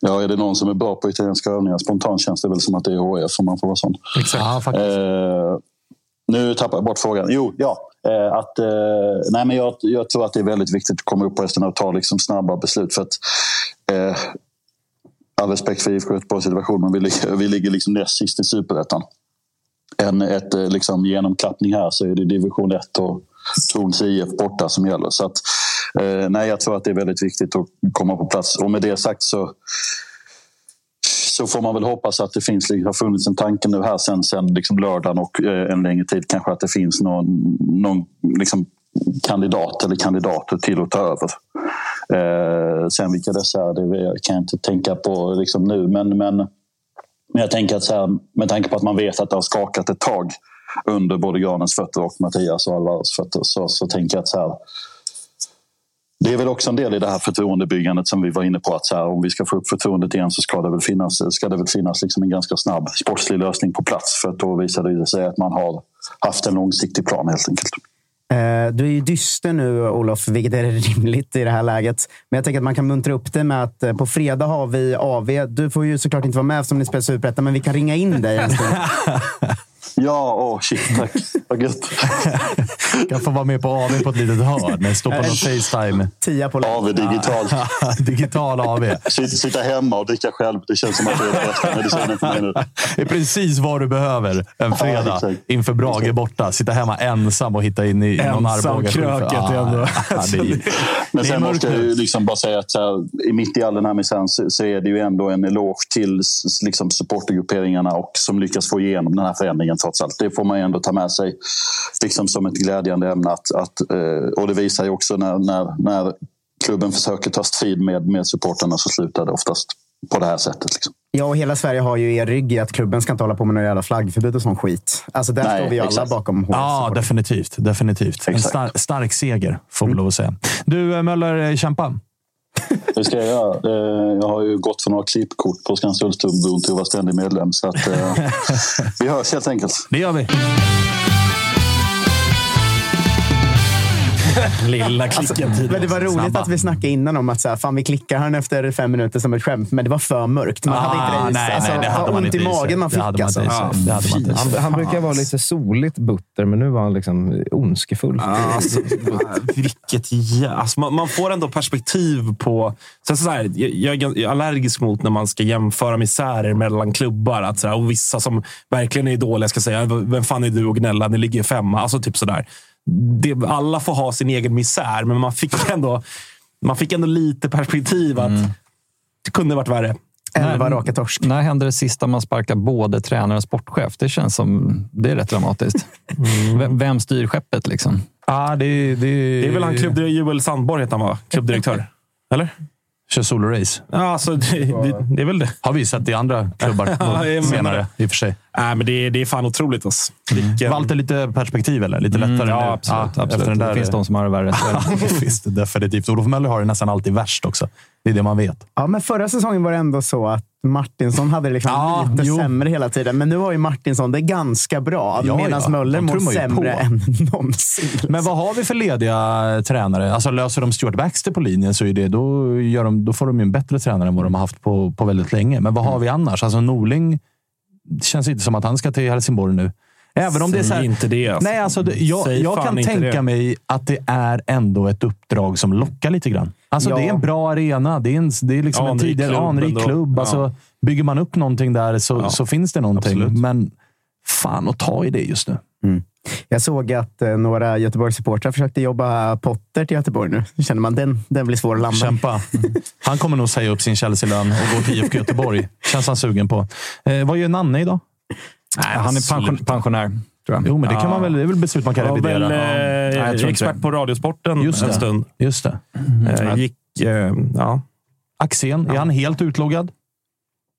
Ja, är det någon som är bra på italienska övningar? Spontant känns det väl som att det är HF om man får vara sån. Exakt. Faktiskt. Eh, nu tappar jag bort frågan. Jo, ja. Eh, att, eh, nej, men jag, jag, tror att det är väldigt viktigt att komma upp på hästen och ta liksom snabba beslut. För att, eh, all respekt för IFK Göteborgs situation, men vi ligger, vi ligger liksom näst sist i superettan en ett, eh, liksom, genomklappning här så är det division 1 och Torns IF borta som gäller. Så att, eh, nej, jag tror att det är väldigt viktigt att komma på plats. Och med det sagt så så får man väl hoppas att det finns, har funnits en tanke nu här sen, sen liksom lördagen och eh, en längre tid kanske att det finns någon, någon liksom kandidat eller kandidater till att ta över. Eh, sen vilka dessa är, det kan jag inte tänka på liksom nu. Men, men men jag tänker att så här, med tanke på att man vet att det har skakat ett tag under både Granens fötter och Mattias och Alvaros fötter så, så tänker jag att så här, det är väl också en del i det här förtroendebyggandet som vi var inne på. att så här, Om vi ska få upp förtroendet igen så ska det väl finnas, ska det väl finnas liksom en ganska snabb sportslig lösning på plats. För att då visar det sig att man har haft en långsiktig plan helt enkelt. Eh, du är ju dyster nu, Olof, vilket är rimligt i det här läget. Men jag tänker att man kan muntra upp det med att eh, på fredag har vi AV. Du får ju såklart inte vara med eftersom ni spelar Superettan, men vi kan ringa in dig en stund. Ja, åh oh, shit, tack. Vad gött. kan få vara med på AV på ett litet hörn. Stå på någon Facetime. Tia på AV digital. digital AV. Sitta hemma och dricka själv. Det känns som att det är bästa medicinen för mig nu. Det är precis vad du behöver en fredag ja, inför Brage borta. Sitta hemma ensam och hitta in i någon Arboga. kröket ah, ändå. Men sen måste jag ju liksom bara säga att så här, mitt i all den här misären så, så är det ju ändå en eloge till liksom, supportergrupperingarna och som lyckas få igenom den här förändringen trots allt. Det får man ju ändå ta med sig liksom som ett glädjande ämne. Att, att, eh, och det visar ju också när, när, när klubben försöker ta strid med, med supporterna så slutar det oftast på det här sättet. Liksom. Ja, och hela Sverige har ju er rygg i att klubben ska inte hålla på med några jävla flaggförbud och sån skit. Alltså där Nej, står vi alla exakt. bakom. Ja, definitivt. definitivt. En star stark seger, får man mm. lov att säga. Du, Möller, eh, kämpa. Det ska jag göra. Eh, jag har ju gått att ha klippkort på Skanstullsbron till att vara ständig medlem. Så att, eh, vi hörs helt enkelt. Det gör vi. Lilla klicken Alltså, men det var roligt Snabba. att vi snackade innan om att så här, fan, vi klickar han efter fem minuter som ett skämt, men det var för mörkt. Man hade inte det, i- nej, alltså, nej, det hade man ont inte i magen man fick. hade man inte Alltså. Han, han brukar vara lite soligt butter, men nu var han liksom ondskefull. Alltså, vilket jä... alltså, man, man får ändå perspektiv på... Sen så här, jag, jag är allergisk mot när man ska jämföra misärer mellan klubbar. Att så här, och vissa som verkligen är dåliga ska säga vem fan är du och gnälla? Ni ligger femma. Alltså typ sådär. Det, alla får ha sin egen misär, men man fick ändå, man fick ändå lite perspektiv att det kunde varit värre. Elva raka torsk. När hände det sista man sparkar både tränare och sportchef? Det känns som det är rätt dramatiskt. Vem, vem styr skeppet liksom? Ja, det, det, Det är väl han klubbdirektör, Joel Sandborg heter han va? Klubbdirektör. Eller? Kör solo-race. Ja, alltså, det, det, det är väl det. Har vi sett i andra klubbar Ja, senare, i och för sig. Nej, men det, det är fan otroligt. Alltså. Vilken... Walter, lite perspektiv eller? Lite lättare Ja, nu? absolut. absolut. Efter den där, Det finns de som har det värre. det finns det definitivt. Olof Möller har det nästan alltid värst också. Det är det man vet. Ja, men förra säsongen var det ändå så att Martinsson hade det liksom Ja, lite jo. sämre hela tiden. Men nu har ju Martinsson det ganska bra, Ja, medan ja. Möller mår sämre på. än någonsin. Men vad har vi för lediga tränare? Alltså löser de Stuart Baxter på linjen så är det, då, gör de, då får de ju en bättre tränare än vad de har haft på, på väldigt länge. Men vad har vi annars? Alltså Norling, det känns inte som att han ska till Helsingborg nu. Även om det är så här, Säg inte det. Alltså. Nej, alltså, det, jag, Säg jag kan tänka det. mig att det är ändå ett uppdrag som lockar lite grann. Alltså, Ja. Det är en bra arena. Det är, en, det är liksom en Anrik tidigare klubb anrik klubb. Alltså, Ja. Bygger man upp någonting där så, Ja. så finns det någonting. Absolut. Men fan att ta i det just nu. Jag såg att eh, några Göteborgssupportrar försökte jobba Potter till Göteborg nu. Känner man den, den blir svår att landa. Kämpa. Han kommer nog säga upp sin Chelsea-lön och gå till IFK Göteborg. Känns han sugen på. Eh, vad gör Nanne idag? Nej, han är pension, pensionär, tror jag. Jo, men det, kan man väl, det är väl beslut man kan var revidera. väl Ja. eh, Nej, jag expert på Radiosporten Just en det. stund. Just det. Eh, gick, eh, ja. Axén, är han helt utloggad?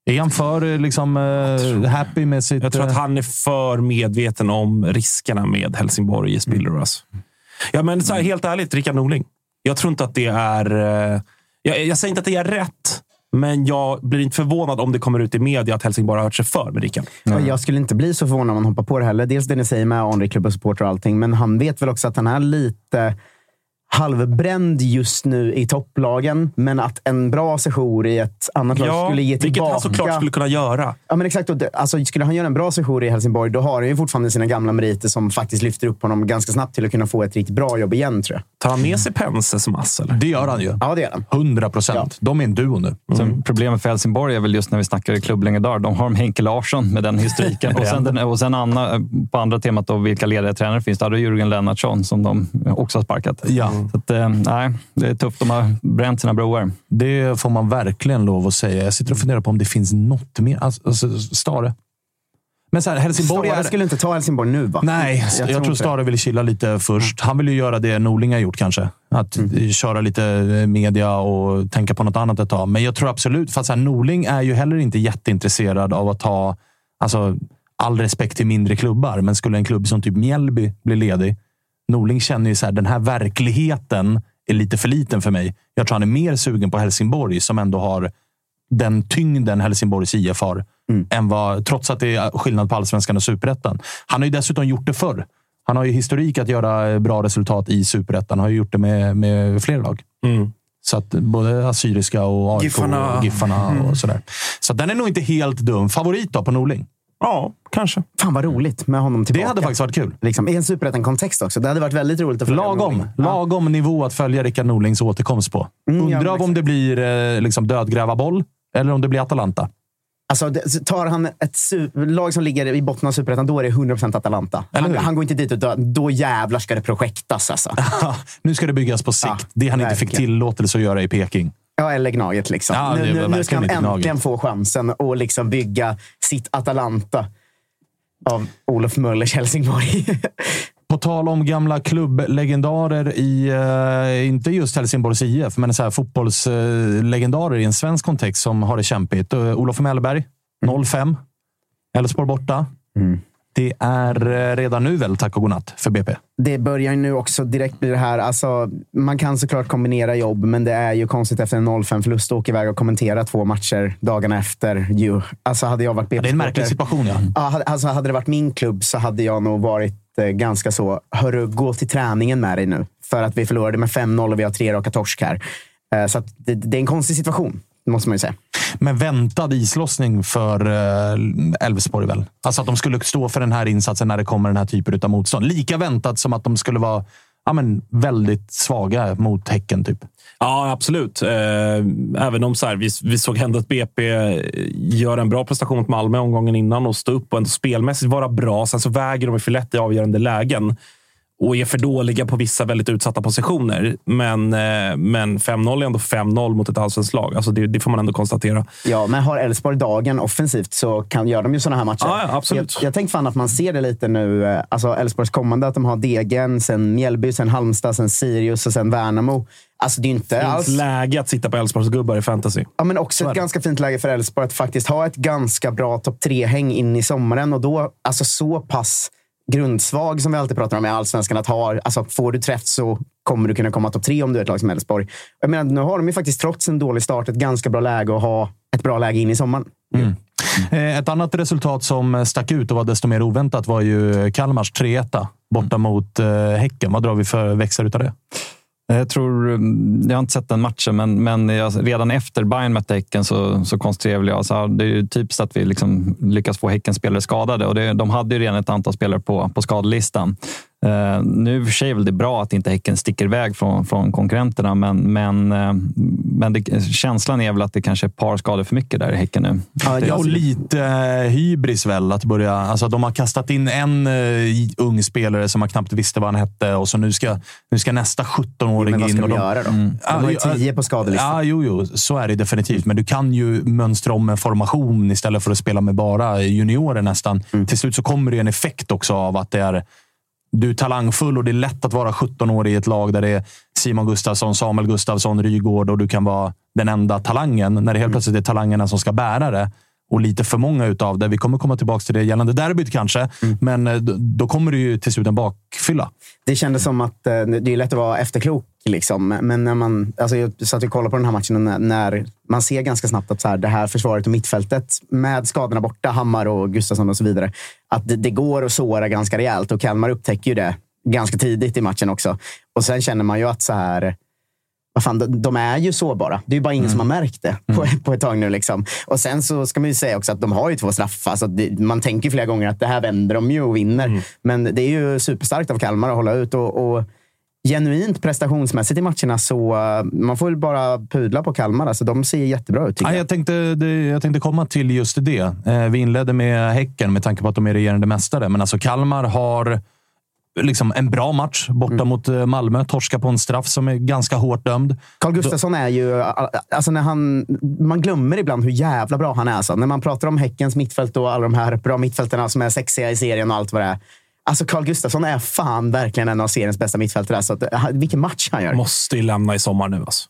Är han för eh, liksom, eh, happy med sitt... Jag tror att eh, han är för medveten om riskerna med Helsingborg i Spiller. Alltså. Ja, men så här, helt ärligt, Rickard Norling. Jag tror inte att det är... eh, Jag, jag säger inte att det är rätt, men jag blir inte förvånad om det kommer ut i media att Helsingborg har hört sig för med Rickard. Och Jag skulle inte bli så förvånad om han hoppar på det heller. Dels det ni säger med anrik klubb och supporter och allting, men han vet väl också att han är lite halvbränd just nu i topplagen, men att en bra sejour i ett annat lag skulle ge vilket tillbaka. han såklart skulle kunna göra. Ja, men exakt. Alltså, skulle han göra en bra sejour i Helsingborg, då har han ju fortfarande sina gamla meriter som faktiskt lyfter upp honom ganska snabbt till att kunna få ett riktigt bra jobb igen, tror jag. Tar han med sig Pense som ass? Eller? Det gör han ju. Ja, det är han. 100 procent. De är en duo nu. Sen problemet för Helsingborg är väl just när vi snackar klubblegendar. De har de Henke Larsson med den historiken. och sen, den, och sen Anna, på andra temat, då, vilka ledare tränare finns har du Jürgen Lennartsson som de också har sparkat. Ja. Så att, eh, nej, det är tufft. De har bränt sina broar. Det får man verkligen lov att säga. Jag sitter och funderar på om det finns något mer. Alltså, alltså, Stare. Men så här, Helsingborg Stare är... skulle inte ta Helsingborg nu, va? Nej, jag, tror, inte Stare vill chilla lite först. Han vill ju göra det Norling har gjort kanske. Att Mm. köra lite eh, media och tänka på något annat ett tag. Men jag tror absolut, fast så här, Norling är ju heller inte jätteintresserad av att ta, alltså all respekt till mindre klubbar, men skulle en klubb som typ Mjällby bli ledig. Norling känner ju så här, den här verkligheten är lite för liten för mig. Jag tror han är mer sugen på Helsingborg som ändå har den tyngden Helsingborgs IF har. Än vad, trots att det är skillnad på allsvenskan och superettan. Han har ju dessutom gjort det förr. Han har ju historik att göra bra resultat i superettan. Han har ju gjort det med, med flera lag. Mm. Så att både Assyriska och AIK Giffarna. och Giffarna och sådär. Så den är nog inte helt dum. Favorit då på Norling? Ja, kanske. Fan vad roligt med honom Det tillbaka. hade faktiskt varit kul. Liksom, I en superettan-kontext också. Det hade varit väldigt roligt att följa Lagom, Norling. Ja. lagom nivå att följa Rickard Norlings återkomst på. Mm, ja, Undrar men om det blir eh, liksom dödgrävarboll eller om det blir Atalanta. Alltså, det, tar han ett lag som ligger i botten av superettan, då är det 100% Atalanta. Han, han går inte dit och dö. Då jävlar ska det projektas alltså. nu ska det byggas på sikt. Ja, det han inte fick verkligen. tillåtelse att göra i Peking. Ja, eller Gnaget. Liksom. Ja, nu, nu, nu ska han äntligen Gnaget. få chansen att liksom bygga sitt Atalanta av Olof Möllers Helsingborg. På tal om gamla klubblegendarer i, eh, inte just Helsingborgs IF, men så här fotbollslegendarer i en svensk kontext som har det kämpigt. Uh, Olof Mellberg, 05. Elfsborg borta. Det är eh, redan nu väl tack och godnatt för BP. Det börjar ju nu också direkt bli det här. Alltså, man kan såklart kombinera jobb, men det är ju konstigt efter en 0-5-förlust att åka iväg och kommentera två matcher dagarna efter. Ju. Alltså, hade jag varit Ja, det är en märklig situation. Ja. Alltså, hade det varit min klubb så hade jag nog varit eh, ganska så, hörru, gå till träningen med dig nu. för att vi förlorade med 5-0 och vi har tre raka torsk här. Eh, så det, det, är en konstig situation, måste man ju säga. Men väntad islossning för eh, Elfsborg väl? Alltså att de skulle stå för den här insatsen när det kommer den här typen av motstånd. Lika väntat som att de skulle vara ja, men, väldigt svaga mot Häcken, typ. Ja, absolut. Eh, även om så här, vi, vi såg ändå att BP gör en bra prestation mot Malmö omgången innan och stå upp och ändå spelmässigt vara bra. Sen så väger de för lätt i avgörande lägen och är för dåliga på vissa väldigt utsatta positioner. Men, eh, men 5-0 är ändå 5-0 mot ett allsvenskt lag. Alltså det, det, får man ändå konstatera. Ja, men har Elfsborg dagen offensivt så kan, gör de ju sådana här matcher. Ja, ja, absolut. Jag, jag tänkte fan att man ser det lite nu. Eh, alltså Elfsborgs kommande, att de har Degen, sen Mjällby, sen Halmstad, sen Sirius och sen Värnamo. Alltså det är inte Finns alls... läge att sitta på Elfsborgs gubbar i fantasy. Ja, men också ett ganska fint läge för Elfsborg att faktiskt ha ett ganska bra topp tre-häng in i sommaren och då alltså så pass grundsvag som vi alltid pratar om i allsvenskan. Att ha, alltså, får du träff så kommer du kunna komma topp tre om du är ett lag som Elfsborg. Jag menar, nu har de ju faktiskt trots en dålig start ett ganska bra läge att ha ett bra läge in i sommaren. Mm. Eh, ett annat resultat som stack ut och var desto mer oväntat var ju Kalmars 3-1 borta mot eh, Häcken. Vad drar vi för växlar av det? Eh, jag tror, mm, jag har inte sett den matchen, men, men jag, redan efter Bayern mötte Häcken så, så konstruerade jag så det är typiskt att vi liksom lyckas få Häckens spelare skadade och det, de hade ju redan ett antal spelare på, på skadelistan. Uh, nu i och för sig är det bra att inte Häcken sticker iväg från, från konkurrenterna, men, men, uh, men det, känslan är väl att det kanske är ett par skador för mycket där i Häcken nu. Ja, och lite uh, hybris väl. Att börja, alltså, de har kastat in en uh, ung spelare som man knappt visste vad han hette och så nu ska, nu ska nästa 17-åring in. Men vad ska och de göra då? Mm. De har ju tio på skadelistan. Ja, jo, jo, så är det definitivt. Men du kan ju mönstra om en formation istället för att spela med bara juniorer nästan. Mm. Till slut så kommer det en effekt också av att det är du är talangfull och det är lätt att vara 17 år i ett lag där det är Simon Gustafsson, Samuel Gustafsson, Rygård och du kan vara den enda talangen. När det helt plötsligt är talangerna som ska bära det och lite för många utav det. Vi kommer komma tillbaka till det gällande derbyt kanske, mm. men eh, då kommer det ju till slut en bakfylla. Det kändes som att eh, det är lätt att vara efterklok, liksom. men när man alltså jag satt och kollade på den här matchen när, när man ser ganska snabbt att så här, det här försvaret och mittfältet med skadorna borta, Hammar och Gustafsson och så vidare, att det, det går att såra ganska rejält och Kalmar upptäcker ju det ganska tidigt i matchen också. Och sen känner man ju att så här, vad fan, de är ju sårbara. Det är ju bara ingen mm. som har märkt det på, mm. på ett tag nu. Liksom. Och sen så ska man ju säga också att de har ju två straffar. Så det, man tänker flera gånger att det här vänder de ju och vinner. Mm. Men det är ju superstarkt av Kalmar att hålla ut. och, och genuint prestationsmässigt i matcherna så uh, man får väl bara pudla på Kalmar. Alltså, de ser jättebra ut. Ja, jag, tänkte, det, jag tänkte komma till just det. Eh, vi inledde med Häcken med tanke på att de är regerande mästare. Men alltså Kalmar har liksom en bra match borta mm. mot eh, Malmö. Torska på en straff som är ganska hårt dömd. Carl Gustafsson är ju... Alltså när han, man glömmer ibland hur jävla bra han är. Alltså. När man pratar om Häckens mittfält och alla de här bra mittfältarna som är sexiga i serien och allt vad det är. Alltså Carl Gustafsson är fan verkligen en av seriens bästa mittfältare. Alltså, vilken match han gör. Måste ju lämna i sommar nu. Alltså.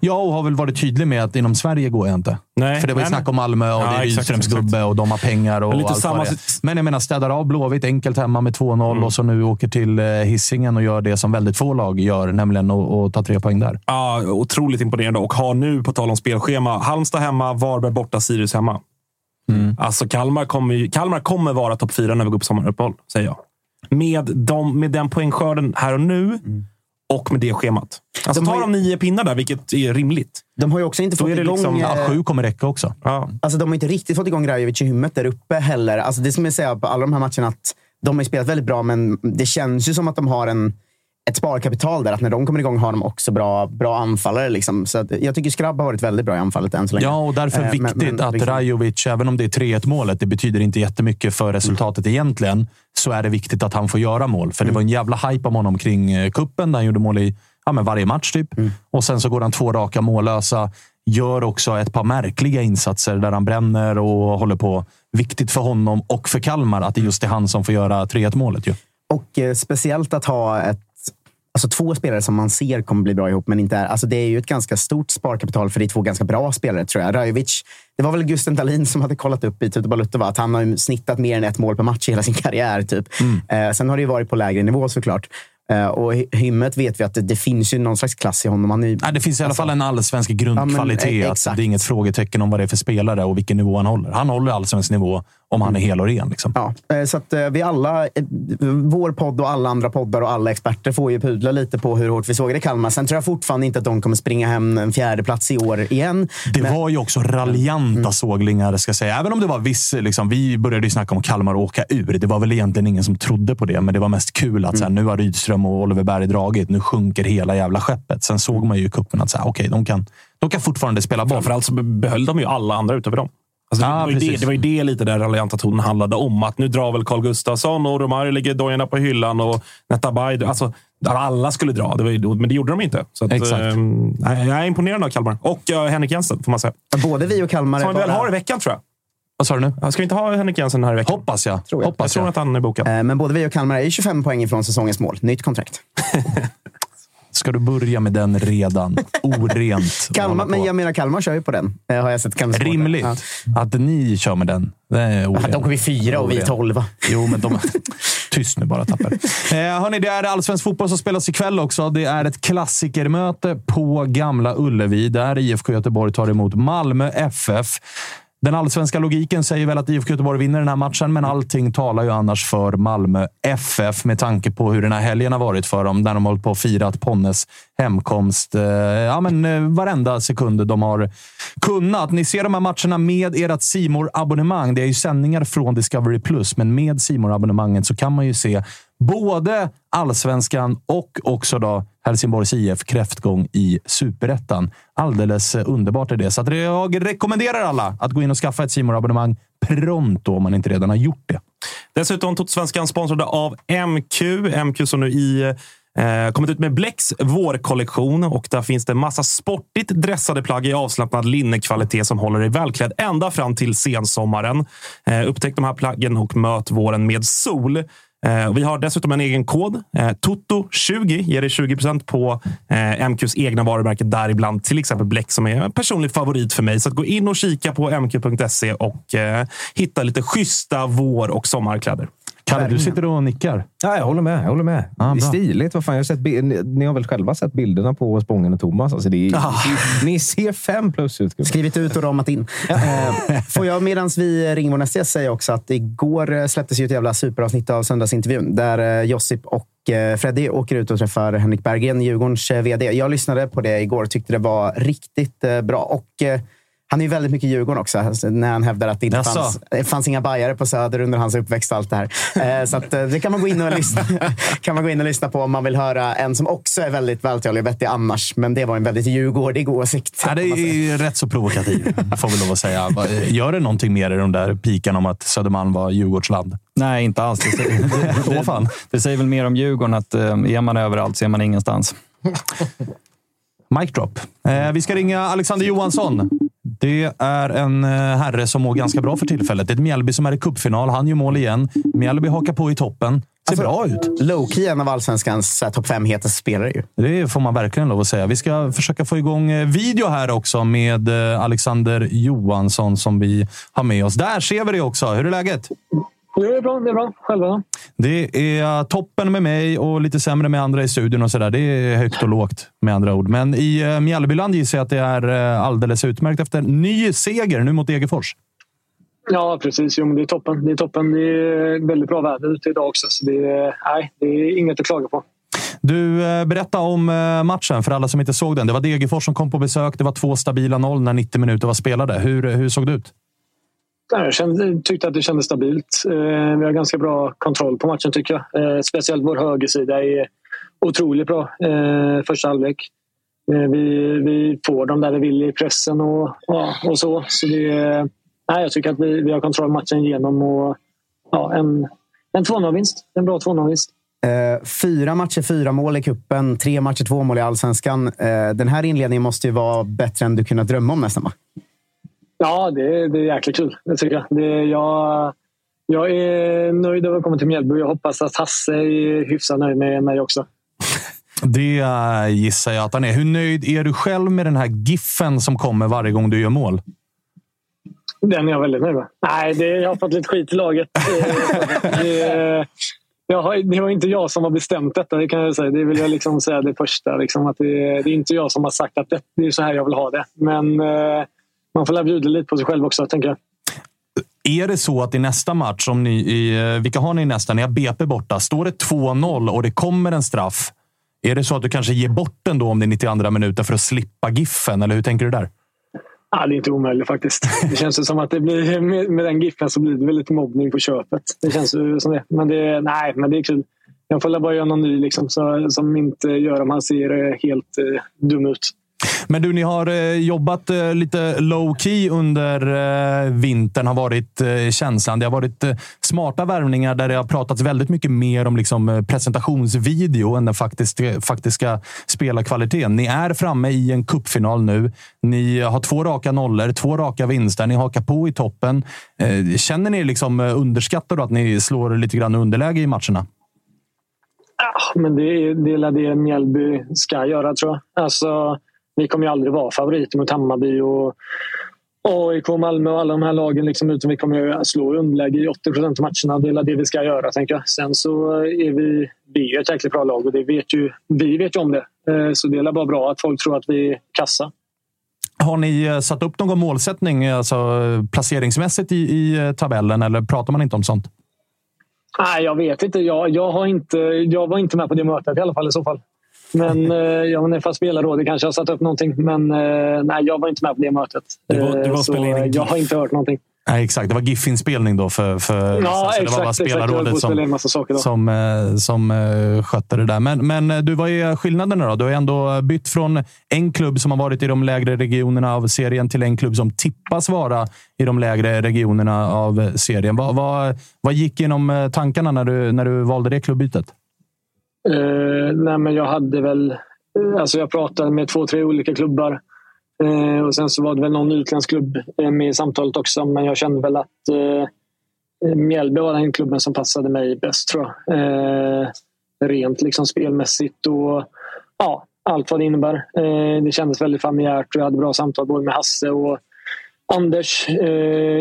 Ja, och har väl varit tydlig med att inom Sverige går jag inte. Nej, För det var ju snack om Malmö och ja, det är Rydströms gubbe och de har pengar och lite allt samma... vad det Men jag menar, städar av Blåvitt enkelt hemma med 2-0 mm. och så nu åker till eh, Hissingen och gör det som väldigt få lag gör, nämligen att ta tre poäng där. Ja, otroligt imponerande och har nu, på tal om spelschema, Halmstad hemma, Varberg borta, Sirius hemma. Mm. Alltså Kalmar kommer, Kalmar kommer vara topp fyra när vi går på sommaruppehåll, säger jag. Med, de, med den poängskörden här och nu mm och med det schemat. Alltså de tar de nio pinnar där, vilket är rimligt. De har ju också inte fått igång... Liksom, ja, sju kommer räcka också. Ja. Alltså, de har inte riktigt fått igång Rajovic i hymmet där uppe heller. Alltså, det som jag säger på alla de här matcherna, att de har spelat väldigt bra, men det känns ju som att de har en ett sparkapital där. Att när de kommer igång har de också bra, bra anfallare. Liksom. Så jag tycker Skrabb har varit väldigt bra i anfallet än så länge. Ja, och därför eh, viktigt men, men, att liksom... Rajovic, även om det är 3-1 målet, det betyder inte jättemycket för resultatet mm. egentligen, så är det viktigt att han får göra mål. För mm. det var en jävla hype om honom kring eh, kuppen där han gjorde mål i ja, men varje match. typ. Mm. Och sen så går han två raka mållösa. Gör också ett par märkliga insatser där han bränner och håller på. Viktigt för honom och för Kalmar att det just är han som får göra 3-1 målet. Ju. Och eh, speciellt att ha ett Alltså två spelare som man ser kommer bli bra ihop, men inte är. Alltså det är ju ett ganska stort sparkapital för det är två ganska bra spelare, tror jag. Rajovic, det var väl Gusten Dahlin som hade kollat upp i Tutu Balutto, att han har snittat mer än ett mål per match i hela sin karriär. Typ. Mm. Eh, sen har det ju varit på lägre nivå såklart. Uh, och Hymmet vet vi att det, det, finns ju någon slags klass i honom. Han är, ja, det finns i alla alltså, fall en allsvensk grundkvalitet. Ja, men, eh, det är inget frågetecken om vad det är för spelare och vilken nivå han håller. Han håller allsvensk nivå om han är hel och ren. Liksom. Ja, eh, så att eh, vi alla, eh, vår podd och alla andra poddar och alla experter får ju pudla lite på hur hårt vi sågade Kalmar. Sen tror jag fortfarande inte att de kommer springa hem en fjärde plats i år igen. Det Men... var ju också raljanta mm. såglingar, ska jag säga. Även om det var viss... Liksom, vi började ju snacka om Kalmar och åka ur. Det var väl egentligen ingen som trodde på det, men det var mest kul att mm. så här, nu har Rydström och Oliver Berg dragit. Nu sjunker hela jävla skeppet. Sen såg man ju i cupen att så här, okay, de, kan, de kan fortfarande spela boll. Framförallt så behöll de ju alla andra utöver dem. Alltså, ah, det, var det, det, var ju det lite där raljanta tonen handlade om. Att nu drar väl Carl Gustafsson och Romario lägger dojorna på hyllan och Netabay. Alltså, alla skulle dra, det ju, men det gjorde de inte. Så att, Exakt. Eh, jag är imponerad av Kalmar. Och uh, Henrik Jensen, får man säga. Både vi och Kalmar Som vi väl har i veckan, tror jag. Vad sa du nu? Ska vi inte ha Henrik Jensen här i veckan? Hoppas jag. Tror jag. Hoppas jag tror att han är bokad. Eh, men både vi och Kalmar är 25 poäng ifrån säsongens mål. Nytt kontrakt. Ska du börja med den redan? Orent. Kalmar, men jag menar, Kalmar kör ju på den. Eh, har jag sett Rimligt ja. att ni kör med den. Det är orent. de kommer fyra och vi tolva. Jo, men de... Tyst nu bara, Tapper. Eh, hörni, det är allsvensk fotboll som spelas ikväll också. Det är ett klassikermöte på Gamla Ullevi, där IFK Göteborg tar emot Malmö FF. Den allsvenska logiken säger väl att IFK Göteborg vinner den här matchen, men allting talar ju annars för Malmö FF med tanke på hur den här helgen har varit för dem. Där de har hållit på och firat Ponnes hemkomst eh, ja, men, eh, varenda sekund de har kunnat. Ni ser de här matcherna med ert simor abonnemang Det är ju sändningar från Discovery Plus, men med simor abonnemanget så kan man ju se både allsvenskan och också då Helsingborgs IF kräftgång i superettan. Alldeles eh, underbart är det. Så jag rekommenderar alla att gå in och skaffa ett simor abonnemang pronto om man inte redan har gjort det. Dessutom Svenskan sponsrade av MQ. MQ som nu i eh, Eh, kommit ut med Blecks vårkollektion och där finns det massa sportigt dressade plagg i avslappnad linnekvalitet som håller dig välklädd ända fram till sensommaren. Eh, upptäck de här plaggen och möt våren med sol. Eh, vi har dessutom en egen kod. Eh, Toto20 ger dig 20% på eh, MQs egna varumärke däribland till exempel Bleck som är en personlig favorit för mig. Så gå in och kika på mq.se och eh, hitta lite schyssta vår och sommarkläder. Kalle, du sitter och nickar. Ja, jag håller med. Jag håller med. Ah, det är stiligt. Vad fan, jag har sett, ni har väl själva sett bilderna på Spången och Thomas? Alltså det är, ah. Ni ser fem plus ut. Skrivit ut och ramat in. Eh, får jag medan vi ringer vår nästa säga också att igår eh, släpptes ju ett jävla superavsnitt av Söndagsintervjun där eh, Josip och Freddy åker ut och träffar Henrik Berggren, Djurgårdens vd. Jag lyssnade på det igår och tyckte det var riktigt bra. Och han är ju väldigt mycket Djurgården också, alltså, när han hävdar att det inte fanns, det fanns inga bajare på Söder under hans uppväxt. och allt det här. Eh, så att, eh, det kan man, gå in och lyssna, kan man gå in och lyssna på om man vill höra en som också är väldigt vältalig och vettig annars. Men det var en väldigt djurgårdig åsikt. Ja, det är rätt så provokativ, får vi lov att säga. Gör det någonting mer i de där pikan om att Södermalm var Djurgårdsland? Nej, inte alls. Det säger, det, det, det säger väl mer om Djurgården att eh, är man överallt så är man ingenstans. Mic drop. Eh, vi ska ringa Alexander Johansson. Det är en eh, herre som mår ganska bra för tillfället. Det är ett Mjällby som är i cupfinal. Han gör mål igen. Mjällby hakar på i toppen. Ser alltså, bra ut. Low-key en av allsvenskans topp fem hetaste spelare. Ju. Det får man verkligen lov att säga. Vi ska försöka få igång eh, video här också med Alexander Johansson som vi har med oss. Där ser vi det också. Hur är läget? Det är bra. Det är bra. Själva Det är toppen med mig och lite sämre med andra i studion och sådär. Det är högt och lågt med andra ord. Men i eh, Mjällbyland gissar jag att det är eh, alldeles utmärkt efter ny seger nu mot Degerfors. Ja, precis. Jo, det är toppen. Det är toppen. Det är väldigt bra väder ute idag också, så det är, nej, det är inget att klaga på. Du, eh, berätta om matchen för alla som inte såg den. Det var Degerfors som kom på besök. Det var två stabila noll när 90 minuter var spelade. Hur, hur såg det ut? Jag kände, tyckte att det kändes stabilt. Eh, vi har ganska bra kontroll på matchen tycker jag. Eh, speciellt vår högersida är otroligt bra eh, första halvlek. Eh, vi, vi får dem där vi vill i pressen och, och så. så det, nej, jag tycker att vi, vi har kontroll matchen igenom. Och, ja, en, en 2-0-vinst. En bra 2-0-vinst. Eh, fyra matcher, fyra mål i kuppen, tre matcher, två mål i allsvenskan. Eh, den här inledningen måste ju vara bättre än du kunnat drömma om nästan, va? Ja, det, det är jäkligt kul. Det tycker jag. Det, jag. Jag är nöjd över att komma till Mjällby. Jag hoppas att Hasse är hyfsat nöjd med mig också. Det uh, gissar jag att han är. Hur nöjd är du själv med den här giffen som kommer varje gång du gör mål? Den är jag väldigt nöjd med. Nej, det, jag har fått lite skit i laget. det, jag har, det var inte jag som har bestämt detta, det kan jag säga. Det vill jag liksom säga det första. Liksom, att det, det, är inte jag som har sagt att det, det är så här jag vill ha det. Men eh, man får bjuda lite på sig själv också, tänker jag. Är det så att i nästa match, om ni, i, eh, vilka har ni nästa? Ni har BP borta. Står det 2-0 och det kommer en straff, är det så att du kanske ger bort den då om det är 92 minuter för att slippa Giffen? Eller hur tänker du där? Ja, det är inte omöjligt faktiskt. Det känns som att det blir, med, med den giffen så blir det väl lite mobbning på köpet. Det känns som det. Men det, nej, men det är kul. Jag får bara göra någon ny liksom, så, som inte gör om han ser helt eh, dum ut. Men du, ni har eh, jobbat eh, lite low key under eh, vintern, har varit känslan. Det har varit smarta värvningar där det har pratats väldigt mycket mer om liksom presentationsvideo än den faktiska, faktiska spelarkvaliteten. Ni är framme i en kuppfinal nu. Ni har två raka nollor, två raka vinster. Ni hakar på i toppen. Känner ni liksom underskattar att ni slår lite grann underläge i matcherna? Ja, men det är, det är det Mjällby ska göra, tror jag. Alltså, vi kommer ju aldrig vara favoriter mot Hammarby och AIK, Malmö och alla de här lagen. Liksom, utan vi kommer ju slå underläge i 80 procent av matcherna. Det är det vi ska göra, tänker jag. Sen så är vi, vi är ett jäkligt bra lag och det vet ju, vi vet ju om det. Eh, så det är bara bra att folk tror att vi är kassa. Har ni eh, satt upp någon målsättning alltså, placeringsmässigt i, i eh, tabellen eller pratar man inte om sånt? Nej, jag vet inte. Jag, jag, har inte. jag var inte med på det mötet i alla fall i så fall. Men eh, jag vet inte, fast spelarrådet kanske har satt upp någonting. Men eh, nej, jag var inte med på det mötet. Du var, du var så jag har inte hört någonting. Nej, exakt. Det var GIF-inspelning då för, för ja, så exakt, det var bara spelarrådet som, som, eh, som uh, skötte det där. Men, men du, vad är skillnaderna då? Du har ändå bytt från en klubb som har varit i de lägre regionerna av serien till en klubb som tippas vara i de lägre regionerna av serien. Vad, vad, vad gick genom tankarna när du, när du valde det klubbytet? Eh, nej, men jag hade väl... Eh, alltså jag pratade med två, tre olika klubbar. Eh, och Sen så var det väl någon utländsk klubb eh, med i samtalet också. Men jag kände väl att eh, Mjällby var den klubben som passade mig bäst, tror jag. Eh, rent liksom spelmässigt och ja, allt vad det innebär. det kändes väldigt familjärt och jag hade bra samtal både med Hasse och Anders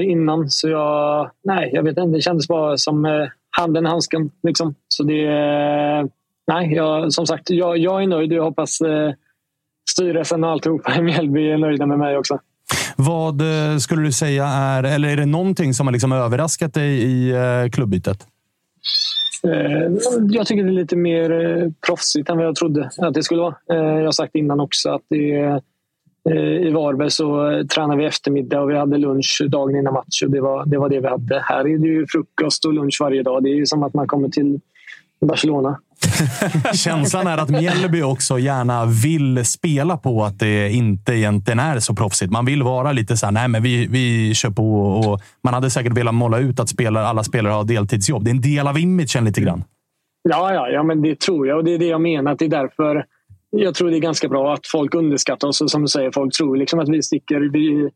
innan. Så jag, nej, jag vet inte. Det kändes bara som handen i handsken. Liksom. Så det nej, jag, som sagt, jag, jag är nöjd. Jag hoppas eh, styrelsen och alltihopa i Mjällby är nöjda med mig också. Vad eh, skulle du säga är, eller är det någonting som har liksom överraskat dig i eh, klubbytet? Eh, jag tycker det är lite mer proffsigt än vad jag trodde att det skulle vara. Jag har sagt innan också att det i Varberg så tränade vi eftermiddag och vi hade lunch dagen innan match. Och det, var, det var det vi hade. Här är det ju frukost och lunch varje dag. Det är som att man kommer till Barcelona. Känslan är att Mjällby också gärna vill spela på att det inte egentligen är så proffsigt. Man vill vara lite så här, nej men vi, vi kör på. Och man hade säkert velat måla ut att spelare, alla spelare har deltidsjobb. Det är en del av imagen lite grann. Ja, ja, ja, men det tror jag och det är det jag menar. Att det är därför jag tror det är ganska bra att folk underskattar oss. Och som du säger, folk tror liksom att vi sticker. Vi,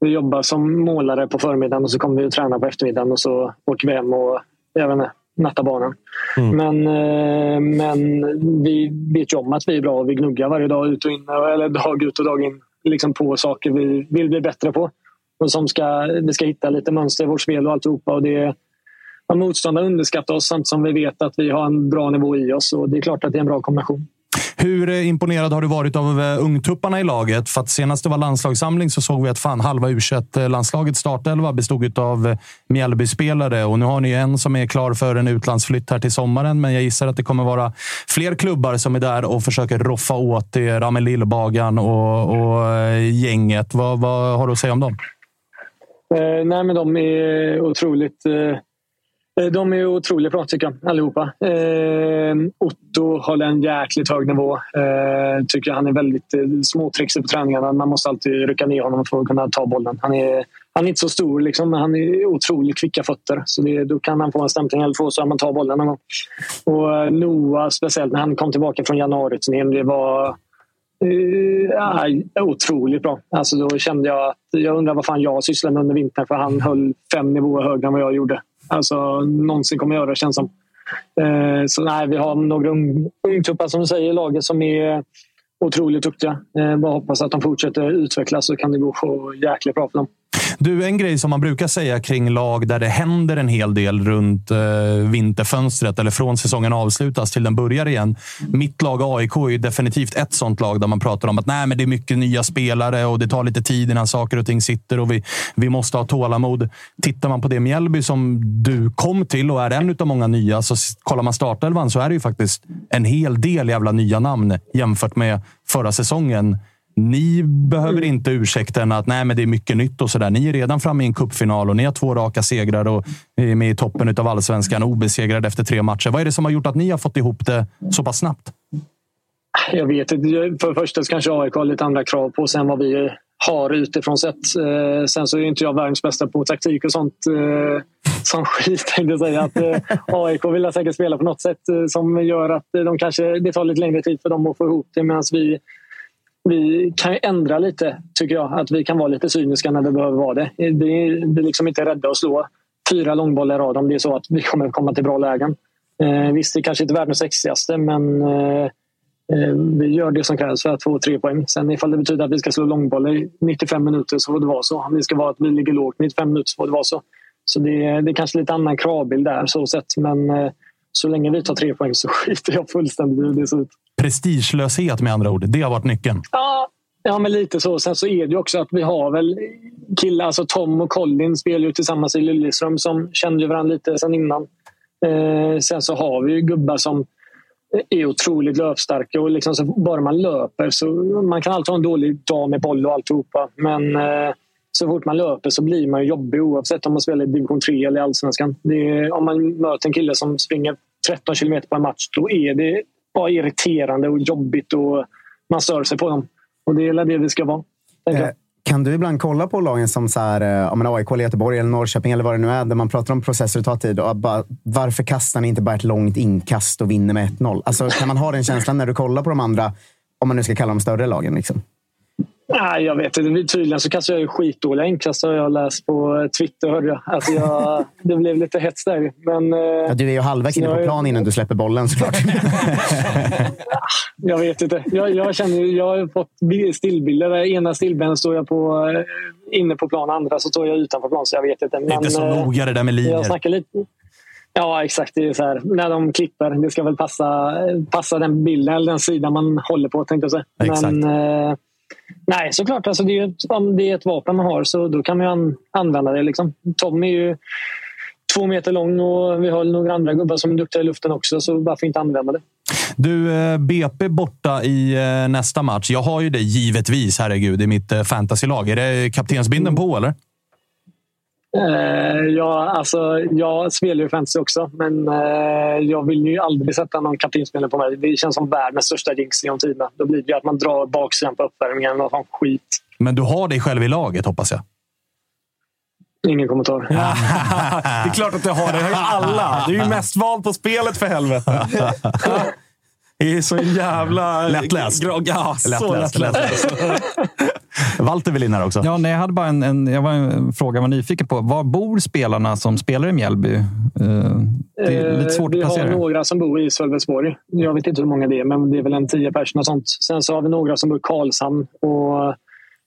vi jobbar som målare på förmiddagen och så kommer vi och tränar på eftermiddagen och så åker vi hem och jag vet inte, natta barnen. Mm. Men, eh, men vi vet ju om att vi är bra och vi gnuggar varje dag ut och in. Eller dag ut och dag in liksom på saker vi vill bli bättre på. Och som ska, vi ska hitta lite mönster i vårt spel och alltihopa. Och det, motståndare underskattar oss samtidigt som vi vet att vi har en bra nivå i oss. Och det är klart att det är en bra kombination. Hur imponerad har du varit av eh, ungtupparna i laget? För att senast det var landslagssamling så såg vi att fan halva u landslagets startelva bestod av eh, Mjällby-spelare och nu har ni en som är klar för en utlandsflytt här till sommaren. Men jag gissar att det kommer vara fler klubbar som är där och försöker roffa åt er. Ramel Lillbagan och, och eh, gänget. Vad, vad har du att säga om dem? Eh, nej, men de är otroligt Eh, Eh, de är otroligt bra tycker jag, allihopa. Eh, Otto håller en jäkligt hög nivå. Eh, tycker han är väldigt eh, småtrixig på träningarna. Man måste alltid rycka ner honom för att kunna ta bollen. Han är, han är inte så stor, liksom, men han är otroligt kvicka fötter. Så det, då kan han få en stämpling eller få så att man tar bollen någon gång. Och eh, Noah, speciellt när han kom tillbaka från januariturnén, det var eh, otroligt bra. Alltså då kände jag att jag undrar vad fan jag sysslade med under vintern för han höll fem nivåer högre än vad jag gjorde alltså, någonsin kommer göra känns som. Eh, så nej, vi har några ungtuppar som du säger i laget som är otroligt duktiga. Eh, bara hoppas att de fortsätter utvecklas så kan det gå jäkligt bra för dem. Du, en grej som man brukar säga kring lag där det händer en hel del runt eh, vinterfönstret eller från säsongen avslutas till den börjar igen. Mitt lag AIK är definitivt ett sånt lag där man pratar om att nej, men det är mycket nya spelare och det tar lite tid innan saker och ting sitter och vi, vi måste ha tålamod. Tittar man på det Mjällby som du kom till och är en av många nya, så kollar man startelvan så är det ju faktiskt en hel del jävla nya namn jämfört med förra säsongen. Ni behöver mm. inte ursäkten att nej, men det är mycket nytt och sådär. Ni är redan framme i en cupfinal och ni har två raka segrar och är med i toppen av allsvenskan obesegrade efter tre matcher. Vad är det som har gjort att ni har fått ihop det så pass snabbt? Jag vet inte. För det första kanske AIK har lite andra krav på sig än vad vi har utifrån sett. Eh, sen så är inte jag världens bästa på taktik och sånt. Eh, som skit tänkte jag säga. Att, eh, AIK vill säkert spela på något sätt som gör att de kanske, det tar lite längre tid för dem att få ihop det medan vi vi kan ändra lite, tycker jag. Att vi kan vara lite cyniska när vi behöver vara det. Vi är liksom inte rädda att slå fyra långbollar i rad om det är så att vi kommer komma till bra lägen. Eh, visst, det är kanske inte är världens sexigaste, men eh, eh, vi gör det som krävs för att få tre poäng. Sen ifall det betyder att vi ska slå långbollar i 95 minuter så får det vara så. Om det ska vara att vi ligger lågt 95 minuter så får det vara så. Så det, är, det är kanske lite annan kravbild där så sett. Men eh, så länge vi tar tre poäng så skiter jag fullständigt i hur det ser ut. Prestigelöshet med andra ord. Det har varit nyckeln. Ja, ja men lite så. Sen så är det också att vi har väl killar, alltså Tom och Colin spelar ju tillsammans i Liljeström som kände varandra lite sen innan. Eh, sen så har vi gubbar som är otroligt löpstarka och liksom så bara man löper så man kan alltid ha en dålig dag med boll och alltihopa. Men eh, så fort man löper så blir man jobbig oavsett om man spelar i division 3 eller allsvenskan. Är, om man möter en kille som springer 13 kilometer på en match då är det bara irriterande och jobbigt och man stör sig på dem. Och det är det vi ska vara. Eh, kan du ibland kolla på lagen som så här, eh, menar, AIK, eller Göteborg eller Norrköping eller vad det nu är, där man pratar om processer och tar tid. Och bara, varför kastar ni inte bara ett långt inkast och vinner med 1-0? Alltså, kan man ha den känslan när du kollar på de andra, om man nu ska kalla dem större lagen? Liksom? Nej, jag vet inte. Tydligen så kastar jag skitdåliga inkast har jag läst på Twitter. Hörde jag. Alltså jag, det blev lite hets där. Men, eh, ja, du är ju halvvägs inne på plan innan du släpper bollen såklart. jag vet inte. Jag, jag, känner, jag har fått stillbilder. Ena stillbilden står jag på, eh, inne på plan, andra så står jag utanför plan. Så jag vet inte. Men, det är inte så eh, noga det där med linjer. Jag snackar lite. Ja, exakt. Det är så här, när de klipper. Det ska väl passa, passa den bilden eller den sidan man håller på, tänkte jag säga. Exakt. Men, Nej, såklart. Alltså det är, om det är ett vapen man har så då kan man an, använda det. Liksom. Tom är ju två meter lång och vi har några andra gubbar som är duktiga i luften också, så varför inte använda det? Du, eh, BP borta i eh, nästa match. Jag har ju det givetvis, herregud, i mitt eh, fantasylag. Är det kaptensbinden på, eller? Eh, ja, alltså, jag spelar ju fantasy också, men eh, jag vill ju aldrig sätta någon kaptensspelare på mig. Det känns som världens största jinx genom tiderna. Då blir det att man drar baksidan på uppvärmningen och sån skit. Men du har dig själv i laget, hoppas jag? Ingen kommentar. det är klart att du har det. Har ju alla. Du är ju mest vald på spelet för helvete. Det är så jävla... Lättläst. Ja, så lättläst. lättläst. Walter vill in här också. Ja, nej, jag, hade bara en, en, jag var en fråga jag var nyfiken på. Var bor spelarna som spelar i Mjällby? Uh, det är lite svårt uh, att placera. Vi har några som bor i Sölvesborg. Jag vet inte hur många det är, men det är väl en tio personer. Sånt. Sen så har vi några som bor i Karlshamn. Och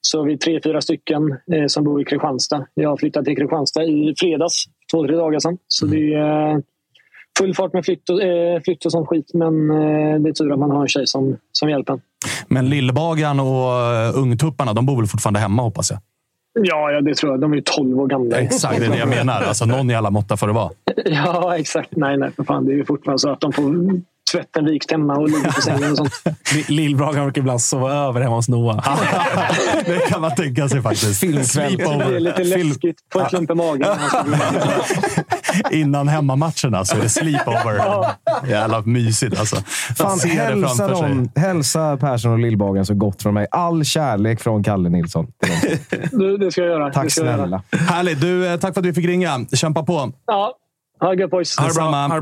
så har vi tre, fyra stycken eh, som bor i Kristianstad. Jag har flyttat till Kristianstad i fredags, två, tre dagar sedan. Så det är full fart med flytt och, eh, flytt och sån skit. Men eh, det är tur att man har en tjej som, som hjälper en. Men Lillbagan och uh, Ungtupparna, de bor väl fortfarande hemma hoppas jag? Ja, ja, det tror jag. De är ju 12 år gamla. Exakt, det är det jag menar. Alltså, någon i alla måtta får det vara. Ja, exakt. Nej, nej, för fan. Det är ju fortfarande så att de får tvätten vikt hemma och ligger på sängen och sånt. Lillbragan brukar ibland sova över hemma hos Noah. det kan man tänka sig faktiskt. Filmkväll. Det är lite läskigt. Få en klump i magen. Innan hemmamatcherna så är det sleepover. Jävla mysigt alltså. Fan, hälsa, dem, hälsa Persson och Lillbagan så gott från mig. All kärlek från Kalle Nilsson. Du, det ska jag göra. Tack snälla. Göra. Härligt. Du, eh, tack för att vi fick ringa. Kämpa på. Ja, ha det gött boys. Ha det bra, man.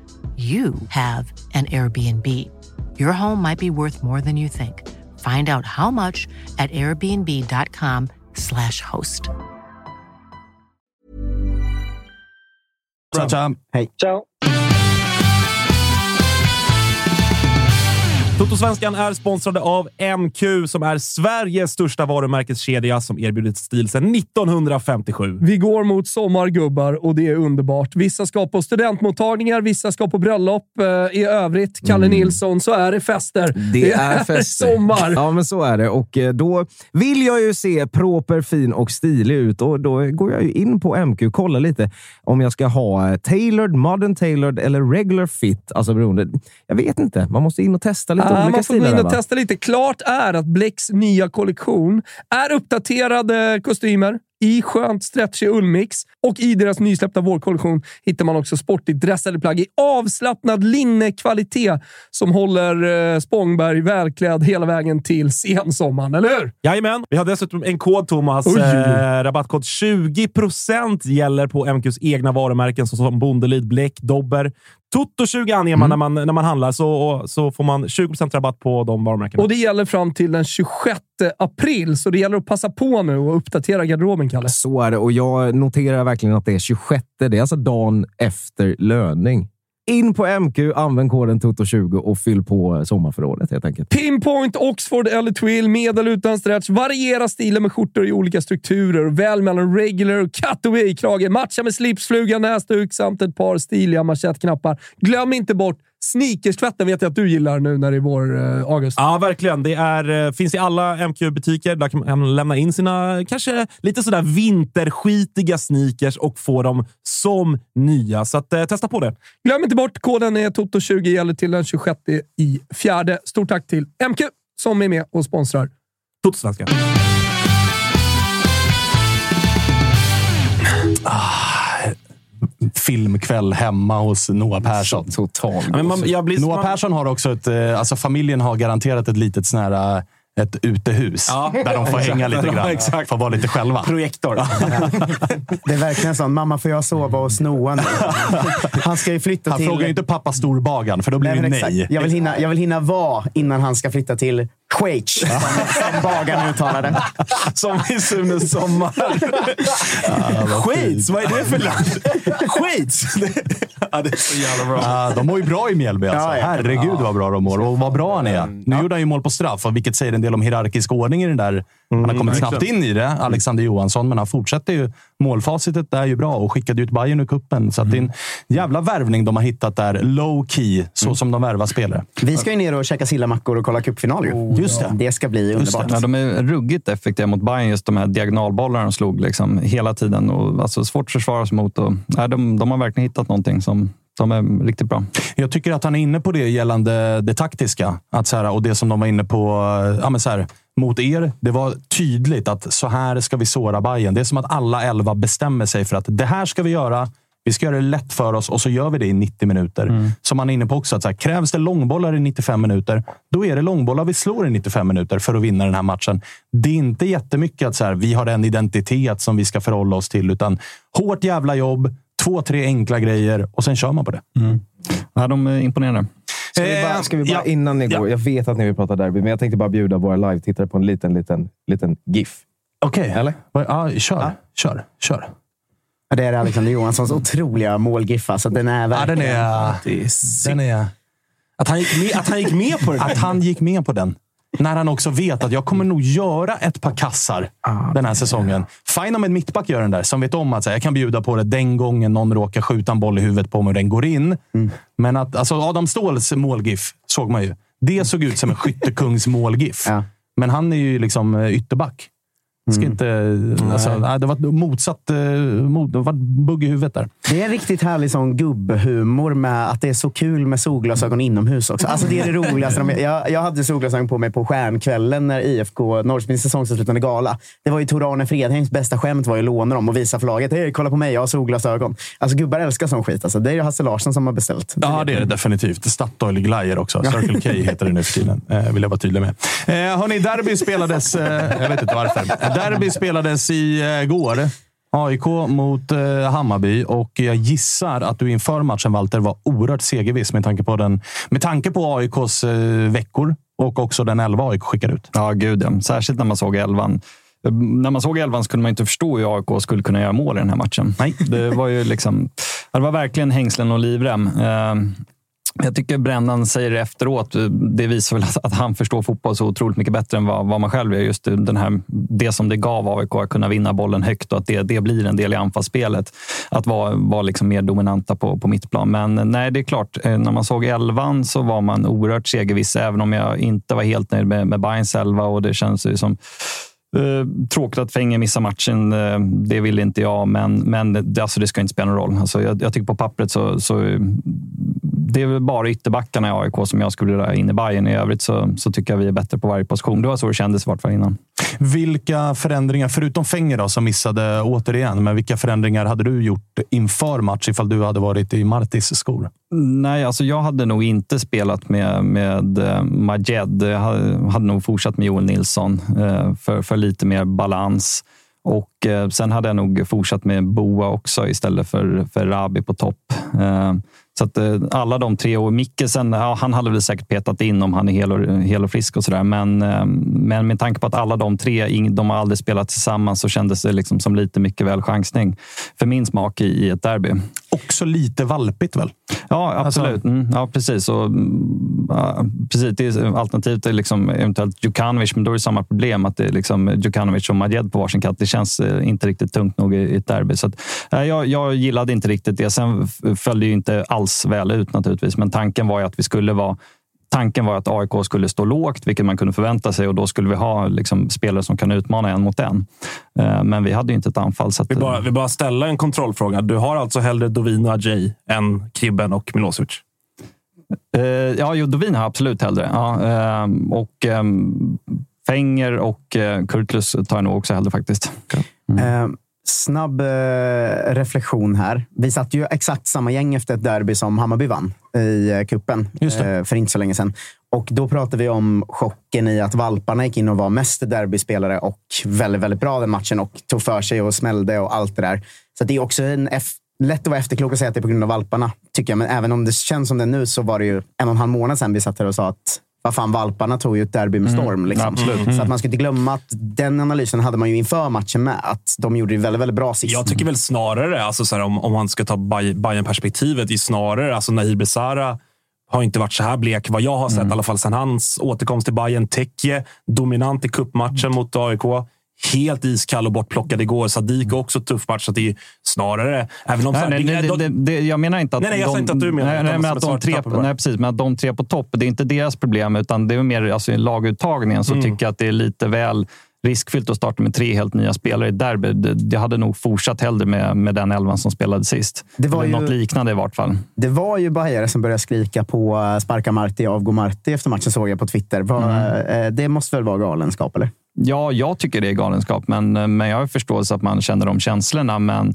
you have an Airbnb. Your home might be worth more than you think. Find out how much at airbnb.com/slash host. Ciao, ciao. Hey. Ciao. Totosvenskan är sponsrade av MQ som är Sveriges största varumärkeskedja som erbjudit stil sedan 1957. Vi går mot sommargubbar och det är underbart. Vissa ska på studentmottagningar, vissa ska på bröllop. Eh, I övrigt, Kalle Mm. Nilsson, så är det fester. Det är fester. sommar. Ja, men så är det. Och eh, då vill jag ju se proper, fin och stilig ut och då går jag ju in på MQ och kollar lite om jag ska ha eh, tailored, modern tailored eller regular fit. Alltså beroende. Jag vet inte. Man måste in och testa lite Ja, olika man får gå in och va? testa lite. Klart är att Blecks nya kollektion är uppdaterade kostymer i skönt stretchig ullmix och i deras nysläppta vårkollektion hittar man också sportigt dressade plagg i avslappnad linnekvalitet som håller eh, Spångberg välklädd hela vägen till sensommaren, eller hur? Jajamän. Vi har dessutom en kod, Thomas. Oj. Eh, rabattkod 20% gäller på MQs egna varumärken såsom Bondelid, Bleck, Dobber. Toto20 anger man, när man när man handlar, så, så får man 20% rabatt på de varumärkena. Och det gäller fram till den 26 april, så det gäller att passa på nu och uppdatera garderoben, Kalle. Så är det och jag noterar verkligen att det är 26. Det är alltså dagen efter löning. In på MQ, använd koden TOTO20 och fyll på eh, sommarförrådet helt enkelt. Pinpoint, Oxford eller Twill, med eller utan stretch. Variera stilen med skjortor i olika strukturer. Väl mellan regular och cutaway-krage. Matcha med slipsfluga, näsduk samt ett par stiliga manschettknappar. Glöm inte bort sneakerstvätten vet jag att du gillar nu när det är vår eh, August. Ja, verkligen. Det är, eh, finns i alla MQ-butiker. Där kan man lämna in sina kanske lite sådär vinterskitiga sneakers och få dem som nya. Så att, eh, testa på det. Glöm inte bort, koden är TOTO20 gäller till den 26 i fjärde. Stort tack till MQ som är med och sponsrar. Totosvenskan. Filmkväll hemma hos Noah Persson. Total. men man- jag blir- Noah man- Persson har också ett... eh, Alltså familjen har garanterat ett litet sån här, eh, ett utehus Ja. där de får Exakt. hänga lite Ja, grann. exakt. Får vara lite själva. Projektor. Det är verkligen så. Mamma, får jag sova hos Noah nu? Han ska ju flytta Han till... frågar ju inte pappa storbagaren, för då blir Nej, det nej. exakt. Jag vill, hinna, jag vill hinna vara innan han ska flytta till Schweiz, som, som bagaren uttalade. Som i Sunes sommar. Schweiz? Vad är det för land? Schweiz? ja, det är så jävla bra. Ja, de mår ju bra i Mjällby. Alltså. Ja, ja. Herregud vad bra de mår och vad bra han är. Nu gjorde han ju mål på straff, vilket säger en del om hierarkisk ordning i den där. Han har kommit snabbt in i det, Alexander Johansson, men han fortsätter ju. Målfacitet är ju bra och skickade ut Bayern ur kuppen så att det är en jävla värvning de har hittat där. Low key, så som de värvar spelare. Vi ska ju ner och käka sillamackor och kolla cupfinal. ju. Just det. Det ska bli underbart. Ja, de är ruggigt effektiva mot Bayern just de här diagonalbollarna de slog liksom, hela tiden. Och, alltså, svårt att försvara sig mot. Och, nej, de, de har verkligen hittat någonting som, som är riktigt bra. Jag tycker att han är inne på det gällande det taktiska. Att så här, och det som de var inne på ja, men så här, mot er. Det var tydligt att så här ska vi såra Bayern. Det är som att alla elva bestämmer sig för att det här ska vi göra. Vi ska göra det lätt för oss och så gör vi det i 90 minuter. Som man är inne på också. Att så här, krävs det långbollar i 95 minuter, då är det långbollar vi slår i 95 minuter för att vinna den här matchen. Det är inte jättemycket att så här, vi har en identitet som vi ska förhålla oss till, utan hårt jävla jobb, två, tre enkla grejer och sen kör man på det. Ja, de är imponerande. Ska vi bara, ska vi bara innan ni går, jag vet att ni vill prata derby, men jag tänkte bara bjuda våra live-tittare på en liten, liten, liten GIF. Okej. Eller? Ja, kör. Kör. Kör. Ja, Det är Alexander Johanssons otroliga målgif. Alltså, den är Ja, verkligen... den är... Den är... Att han gick med, att han gick med på det Att han gick med på den. När han också vet att jag kommer nog göra ett par kassar den här säsongen. Fine om en mittback gör den där, som vet om att här, jag kan bjuda på det den gången någon råkar skjuta en boll i huvudet på mig och den går in. Men att alltså Adam Ståhls målgif såg man ju. Det såg ut som en skyttekungs målgif. Men han är ju liksom eh, ytterback. Ska inte, alltså, nej, det var motsatt. eh, Mot, det var bugg i huvudet där. Det är en riktigt härlig sån gubbhumor med att det är så kul med solglasögon inomhus också. Alltså det är det roligaste. De, jag, jag hade solglasögon på mig på stjärnkvällen när IFK Norrköpings säsongsavslutande gala. Det var ju Tor-Arne Fredheims bästa skämt var ju att låna dem och visa för laget. Hej, kolla på mig, jag har solglasögon. Alltså gubbar älskar sån skit. Alltså, det är ju Hasse Larsson som har beställt. Ja, det är det definitivt. Statoil Glaier också. Circle K heter det nu för tiden. Eh, vill jag vara tydlig med. Eh, hörni, derby spelades... Eh, jag vet inte varför. Derby spelades igår. AIK mot eh, Hammarby och jag gissar att du inför matchen, Walter, var oerhört segerviss med tanke på, den, med tanke på AIKs eh, veckor och också den elva AIK skickade ut. Ja, gud ja. Särskilt när man såg elvan. När man såg elvan så kunde man inte förstå hur AIK skulle kunna göra mål i den här matchen. Nej. Det var ju liksom... Det var verkligen hängslen och livrem. Jag tycker Brännan säger det efteråt. Det visar väl att, han förstår fotboll så otroligt mycket bättre än vad, vad man själv gör. Just den här, det som det gav AIK att kunna vinna bollen högt och att det, det blir en del i anfallsspelet. Att vara, vara liksom mer dominanta på, på mittplan. Men nej, det är klart. Eh, när man såg elvan så var man oerhört segerviss, även om jag inte var helt nöjd med, med Bayerns elva. Och det känns ju som Eh, tråkigt att Fenger missar matchen. Eh, det vill inte jag, men, men det, alltså det ska inte spela någon roll. Alltså jag, jag tycker på pappret så, så det är väl bara ytterbackarna i AIK som jag skulle vilja in i Bayern. I övrigt så, så tycker jag vi är bättre på varje position. Det var så det kändes i vart fall innan. Vilka förändringar, förutom Fenger då, som missade återigen, men vilka förändringar hade du gjort inför match ifall du hade varit i Martis skor? Nej, alltså jag hade nog inte spelat med, med eh, Majed. Jag hade, hade nog fortsatt med Joel Nilsson eh, för, för lite mer balans. Och eh, sen hade jag nog fortsatt med Boa också istället för, för Rabi på topp. Eh, så att eh, alla de tre och Mikkelsen, ja, han hade väl säkert petat in om han är hel och, hel och frisk och sådär. Men, eh, men med tanke på att alla de tre, de har aldrig spelat tillsammans så kändes det liksom som lite mycket väl chansning för min smak i, i ett derby. Också lite valpigt väl? Ja, absolut. Mm, ja, precis. Och, mm, ja, precis. Det är, alternativet är liksom eventuellt Djukanovic, men då är det samma problem. att det är liksom Djukanovic och Majed på varsin kant. Det känns eh, inte riktigt tungt nog i, ett derby. Så att, eh, jag, jag gillade inte riktigt det. Sen f- föll det ju inte alls väl ut naturligtvis, men tanken var ju att vi skulle vara Tanken var att AIK skulle stå lågt, vilket man kunde förvänta sig och då skulle vi ha liksom, spelare som kan utmana en mot en. Eh, Men vi hade ju inte ett anfall. Så att, Vi bara, vi bara ställa en kontrollfråga. Du har alltså hellre Dovin och Ajay än Kribben och Milosevic? Eh, ja, jo, Dovin har jag absolut hellre. Ja, ehm, och Fenger och eh, Kurtlus tar jag nog också hellre faktiskt. Eh, snabb eh, reflektion här. Vi satt ju exakt samma gäng efter ett derby som Hammarby vann i eh, kuppen eh, för inte så länge sedan. Och då pratade vi om chocken i att valparna gick in och var mest derbyspelare och väldigt, väldigt bra den matchen och tog för sig och smällde och allt det där. Så det är också en F- lätt att vara efterklok och säga att det är på grund av valparna, tycker jag. Men även om det känns som det nu så var det ju en och en halv månad sedan vi satt här och sa att vad fan, valparna tog ju ett derby med Mm, storm. Liksom. absolut. Så att man ska inte glömma att den analysen hade man ju inför matchen med. Att de gjorde det väldigt, väldigt bra sist. Jag tycker väl snarare, alltså så här, om, om man ska ta bayern perspektivet är snarare alltså Nahir Besara har inte varit så här blek, vad jag har sett, i alla fall sedan hans återkomst till Bayern. Tekje, dominant i cupmatchen mot AIK. Helt iskall och bortplockad igår. Sadik också tuff match. Så det är snarare... Även om Nej, här, nej, det- det, det, det, jag menar inte att Nej, nej, jag de, sa inte att du menar, nej, nej, men att de tre, nej, precis, men att de tre på topp, det är inte deras problem, utan det är mer alltså, i laguttagningen så Mm. tycker jag att det är lite väl riskfyllt att starta med tre helt nya spelare i derby. Det- Jag hade nog fortsatt hellre med, med den elvan som spelade sist. Det var Eller ju- Något liknande i vart fall. Det var ju bajare som började skrika på eh, sparka Marti, avgå Marti efter matchen såg jag på Twitter. Var, Mm. eh, Det måste väl vara galenskap, eller? Ja, jag tycker det är galenskap, men, eh, men jag har förståelse att man känner de känslorna. Men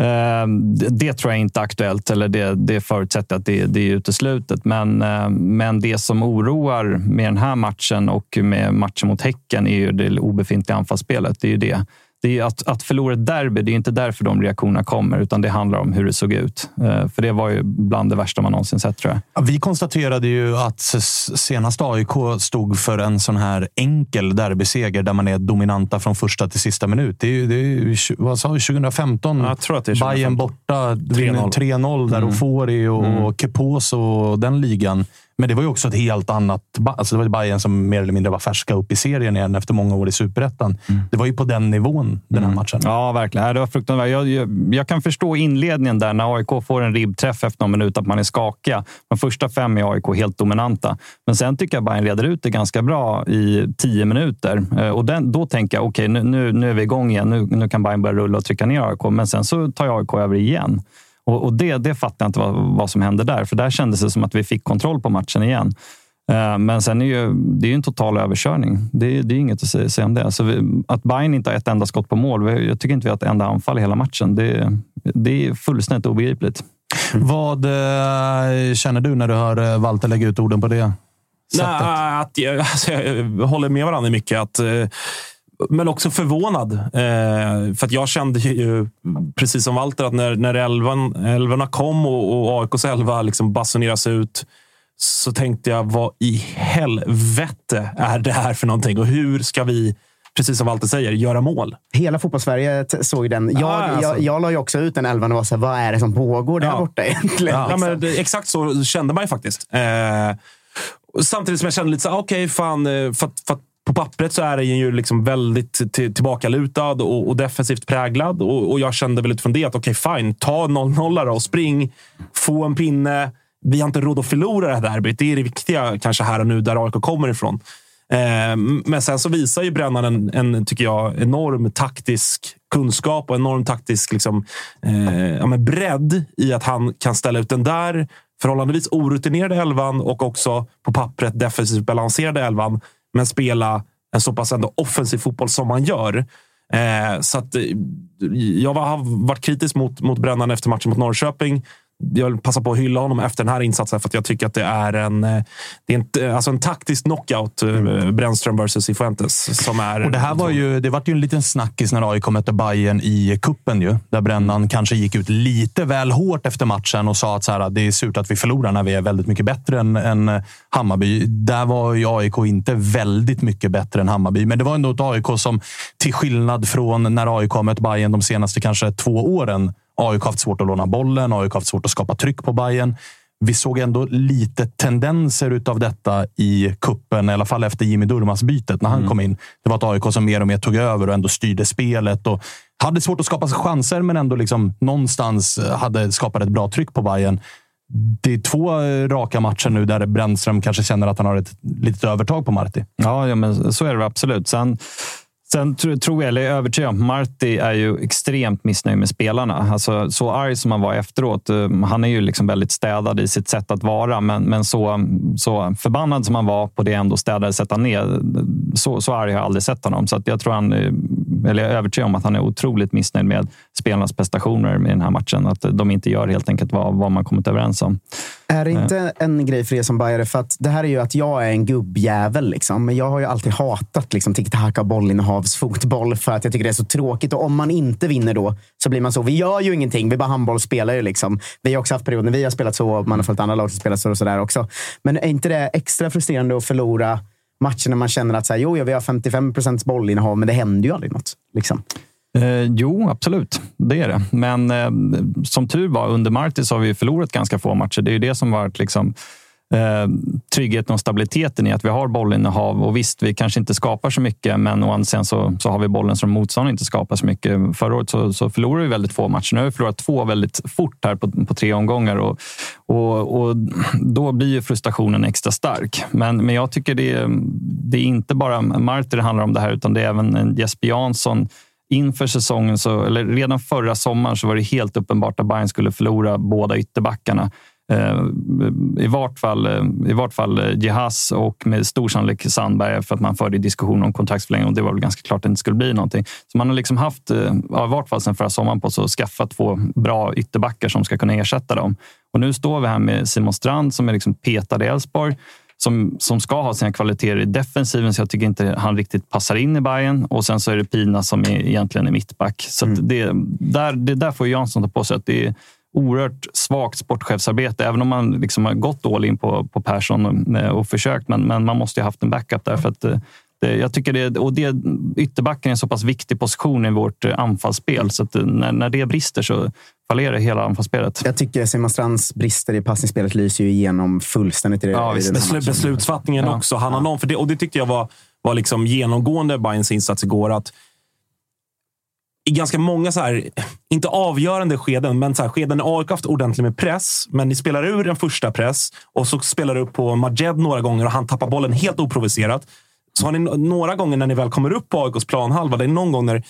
eh, det, det tror jag inte är aktuellt, eller det, det förutsätter att det, det är uteslutet. Men, eh, men det som oroar med den här matchen och med matchen mot Häcken är ju det obefintliga anfallsspelet. Det är ju det det är att, att förlora ett derby, det är inte därför de reaktionerna kommer, utan det handlar om hur det såg ut. Eh, för det var ju bland det värsta man någonsin sett, tror jag. Ja, vi konstaterade ju att senast AIK stod för en sån här enkel derbyseger där man är dominanta från första till sista minut. Det är ju, det är, vad sa vi, 2015? Jag tror att det är 2015. Bayern borta, 3-0 där Mm. Ofori och Mm. Kepos och den ligan. Men det var ju också ett helt annat... Alltså det var Bayern som mer eller mindre var färska upp i serien igen efter många år i superettan. Det var ju på den nivån, den här matchen. Ja, verkligen. Det var fruktansvärt. Jag, jag, jag kan förstå inledningen där när AIK får en ribbträff efter någon minut, att man är skakiga. De första fem är AIK helt dominanta. Men sen tycker jag Bayern reder ut det ganska bra i tio minuter. Eh, Och den, då tänker jag, okej, nu, nu, nu är vi igång igen. Nu, nu kan Bayern börja rulla och trycka ner AIK. Men sen så tar AIK över igen. Och, och det, det fattar jag inte vad, vad som hände där. För där kändes det som att vi fick kontroll på matchen igen. Eh, Men sen är ju, det är ju en total överkörning. Det, det är inget att säga, säga om det. Så vi, att Bayern inte har ett enda skott på mål. Jag tycker inte vi har ett enda anfall i hela matchen. Det, det är fullständigt obegripligt. Vad eh, känner du när du hör eh, Walter lägga ut orden på det sättet? Nej, att jag, alltså, jag håller med varandra mycket. Att, eh, men också förvånad. Eh, för att jag kände ju, precis som Walter, att när, när elvan, elvorna kom och, och AIKs elva liksom basuneras ut så tänkte jag, vad i helvete är det här för någonting? Och hur ska vi, precis som Walter säger, göra mål? Hela fotbollssverige såg den. Jag, Ah, alltså. jag, jag la ju också ut den elvan och var så här, vad är det som pågår där Ja. borta egentligen? Ja, liksom. men det, exakt så kände man ju faktiskt. Eh, samtidigt som jag kände lite så okej, fan, eh, för, för på pappret så är den ju liksom väldigt till, tillbakalutad och, och defensivt präglad. Och, och jag kände väl utifrån det att okej, fine, ta 0-0 och spring, få en pinne. Vi har inte råd att förlora det här derbyt. Det är det viktiga kanske här och nu, där AIK kommer ifrån. Eh, men sen så visar ju Brännan en, en, tycker jag, enorm taktisk kunskap och enorm taktisk liksom, eh, ja, men bredd i att han kan ställa ut den där förhållandevis orutinerade elvan och också på pappret defensivt balanserade elvan, men spela en så pass ändå offensiv fotboll som man gör. Eh, så att, eh, jag var, har varit kritisk mot, mot Brännan efter matchen mot Norrköping. Jag vill passa på att hylla honom efter den här insatsen för att jag tycker att det är en, eh, det är en, eh, alltså en taktisk knockout. eh, Brännström versus Cifuentes. Som är Och det här var ju, det var ju en liten snackis när AIK mötte Bayern i kuppen ju, Där Brännan kanske gick ut lite väl hårt efter matchen och sa att så här, det är surt att vi förlorar när vi är väldigt mycket bättre än, än Hammarby. Där var ju AIK inte väldigt mycket bättre än Hammarby. Men det var ändå ett AIK som, till skillnad från när AIK har mött Bayern de senaste kanske två åren, AIK har haft svårt att låna bollen, AIK har haft svårt att skapa tryck på Bayern. Vi såg ändå lite tendenser utav detta i kuppen, i alla fall efter Jimmy Durmaz-bytet när han kom in. Det var ett AIK som mer och mer tog över och ändå styrde spelet och hade svårt att skapa chanser, men ändå liksom någonstans hade skapat ett bra tryck på Bayern. Det är två eh, raka matcher nu där Brännström kanske känner att han har ett litet övertag på Marti. Ja, ja men så är det absolut. Sen, sen tror jag, eller är övertygad om, Marti är ju extremt missnöjd med spelarna. Alltså, så arg som han var efteråt. Eh, han är ju liksom väldigt städad i sitt sätt att vara, men, men så, så förbannad som han var på det ändå städade sätt han är, Så, så arg har jag aldrig sett honom. Så att jag tror han, eh, eller jag är övertygad om att han är otroligt missnöjd med spelarnas prestationer i den här matchen. Att de inte gör helt enkelt vad, vad man kommit överens om. Är det inte en grej för er som bajare? För att det här är ju att jag är en gubbjävel. Liksom. Men jag har ju alltid hatat liksom, tiki-taka bollinnehavsfotboll för att jag tycker det är så tråkigt. Och om man inte vinner då så blir man så. Vi gör ju ingenting. Vi bara handbollsspelar ju. Liksom. Vi har också haft perioder när vi har spelat så man har följt andra lag som spelat så och sådär också. Men är inte det extra frustrerande att förlora matcher när man känner att så här, jo, ja, vi har 55 procents bollinnehav, men det händer ju aldrig något. Liksom. Eh, jo, absolut. Det är det. Men eh, som tur var, under Martis har vi förlorat ganska få matcher. Det är ju det som varit liksom, eh, tryggheten och stabiliteten i att vi har bollinnehav. Och visst, vi kanske inte skapar så mycket, men å andra sidan så, så har vi bollen som motståndaren inte skapar så mycket. Förra året så, så förlorade vi väldigt få matcher. Nu har vi förlorat två väldigt fort här på, på tre omgångar. Och, och, och då blir ju frustrationen extra stark. Men, men jag tycker det är, det är inte bara Marti det handlar om det här, utan det är även Jesper Jansson inför säsongen, så, eller redan förra sommaren, så var det helt uppenbart att Bayern skulle förlora båda ytterbackarna. Eh, I vart fall, eh, i vart fall eh, Jehas och med stor sannolikhet Sandberg för att man förde diskussion om kontraktsförlängning och det var väl ganska klart att det inte skulle bli någonting. Så man har liksom haft, ja, i vart fall sedan förra sommaren, på sig att skaffa två bra ytterbackar som ska kunna ersätta dem. Och nu står vi här med Simon Strand som är liksom petad i Elfsborg som, som ska ha sina kvaliteter i defensiven, så jag tycker inte han riktigt passar in i Bayern. Och sen så är det Pina som är, egentligen är mittback. Så Mm. det, där, det där får Jansson ta på sig. Att det är oerhört svagt sportchefsarbete, även om man liksom har gått all in på, på Persson och, och försökt. Men, men man måste ju ha haft en backup där. För att, eh, det, jag tycker det, och det, ytterbacken är en så pass viktig position i vårt eh, anfallsspel, så att eh, när, när det brister så fallerar hela anfallsspelet. Jag tycker Simon Strands brister i passningsspelet lyser ju igenom fullständigt i, det, Ja, i den här Beslu- matchen. beslutsfattningen Ja. också. Han har någon för det, och det tyckte jag var, var liksom genomgående Bayerns insats igår. Att i ganska många, så här, inte avgörande skeden, men så här, skeden när AIK haft ordentligt med press, men ni spelar ur en första press och så spelar du upp på Majed några gånger och han tappar bollen helt oprovocerat. Så har ni några gånger när ni väl kommer upp på AIKs planhalva, det är någon gång när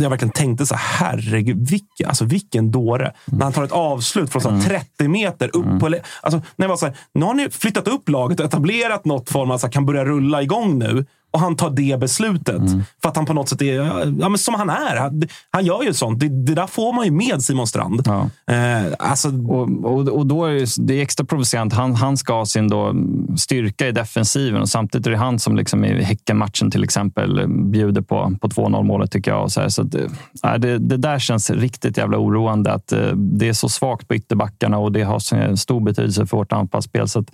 jag verkligen tänkte så här, herregud, vilken, alltså vilken dåre. När han tar ett avslut från så här 30 meter upp på... le- Alltså, när jag var så här, nu har ni flyttat upp laget och etablerat något form av så här, kan börja rulla igång nu. Och han tar det beslutet. För att han på något sätt är ja, men som han är. Han, han gör ju sånt. Det, det där får man ju med Simon Strand. Eh, alltså, Och, och, och då är det, det är extra provocerande. Han, han ska ha sin då styrka i defensiven och samtidigt är det han som liksom i Häckenmatchen till exempel bjuder på, på 2-0 målet tycker jag. Och så så att, äh, det, det där känns riktigt jävla oroande att eh, det är så svagt på ytterbackarna och det har stor betydelse för vårt anfallsspel. Så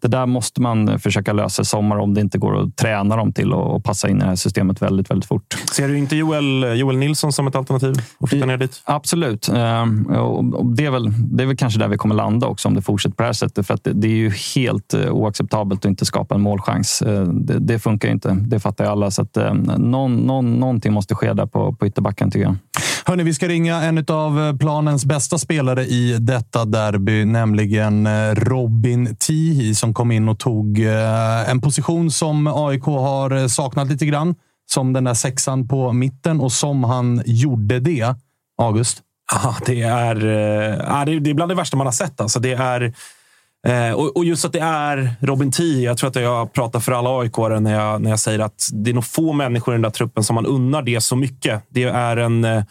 det där måste man försöka lösa i sommar om det inte går att träna dem till och, och passa in i det här systemet väldigt, väldigt fort. ser du inte Joel, Joel Nilsson som ett alternativ att flytta ner dit? Absolut. Ehm, och- Det är, väl, det är väl kanske där vi kommer landa också om det fortsätter på det här sättet. För att det, det är ju helt eh, oacceptabelt att inte skapa en målchans. Eh, Det, det funkar ju inte. Det fattar ju alla. Så att, eh, någon, någon, någonting måste ske där på, på ytterbacken tycker jag. Hörni, vi ska ringa en av planens bästa spelare i detta derby, nämligen eh, Robin Tihi som kom in och tog eh, en position som AIK har har saknat lite grann. Som den där sexan på mitten och som han gjorde det. August? Ja, det är, äh, det det är bland det värsta man har sett. Alltså, det är, eh, och, och just att det är Robin Tii. Jag tror att jag pratar för alla aik när jag, när jag säger att det är nog få människor i den där truppen som man unnar det så mycket. Det är en... eh,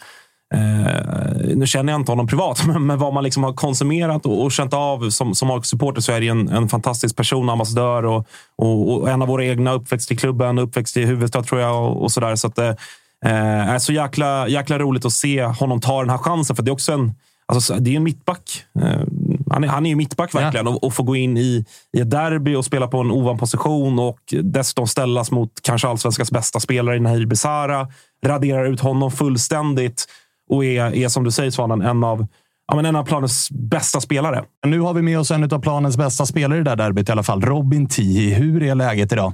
Eh, nu känner jag inte honom privat, men, men vad man liksom har konsumerat och, och känt av som, som AIK-supporter så är det en, en fantastisk person, ambassadör och, och, och en av våra egna. Uppväxt i klubben, uppväxt i huvudstad tror jag och, och sådär. Så att, eh, är så jäkla, jäkla roligt att se honom ta den här chansen. För det är också en, alltså, det är en mittback. Eh, han, är, han är ju mittback verkligen och, och få gå in i, i ett derby och spela på en ovan position och dessutom ställas mot kanske allsvenskans bästa spelare i Nahir Besara. Raderar ut honom fullständigt och är, är som du säger Svanen, en av, ja, men en av planens bästa spelare. Nu har vi med oss en av planens bästa spelare i det där derbyt i alla fall. Robin Tihi. Hur är läget idag?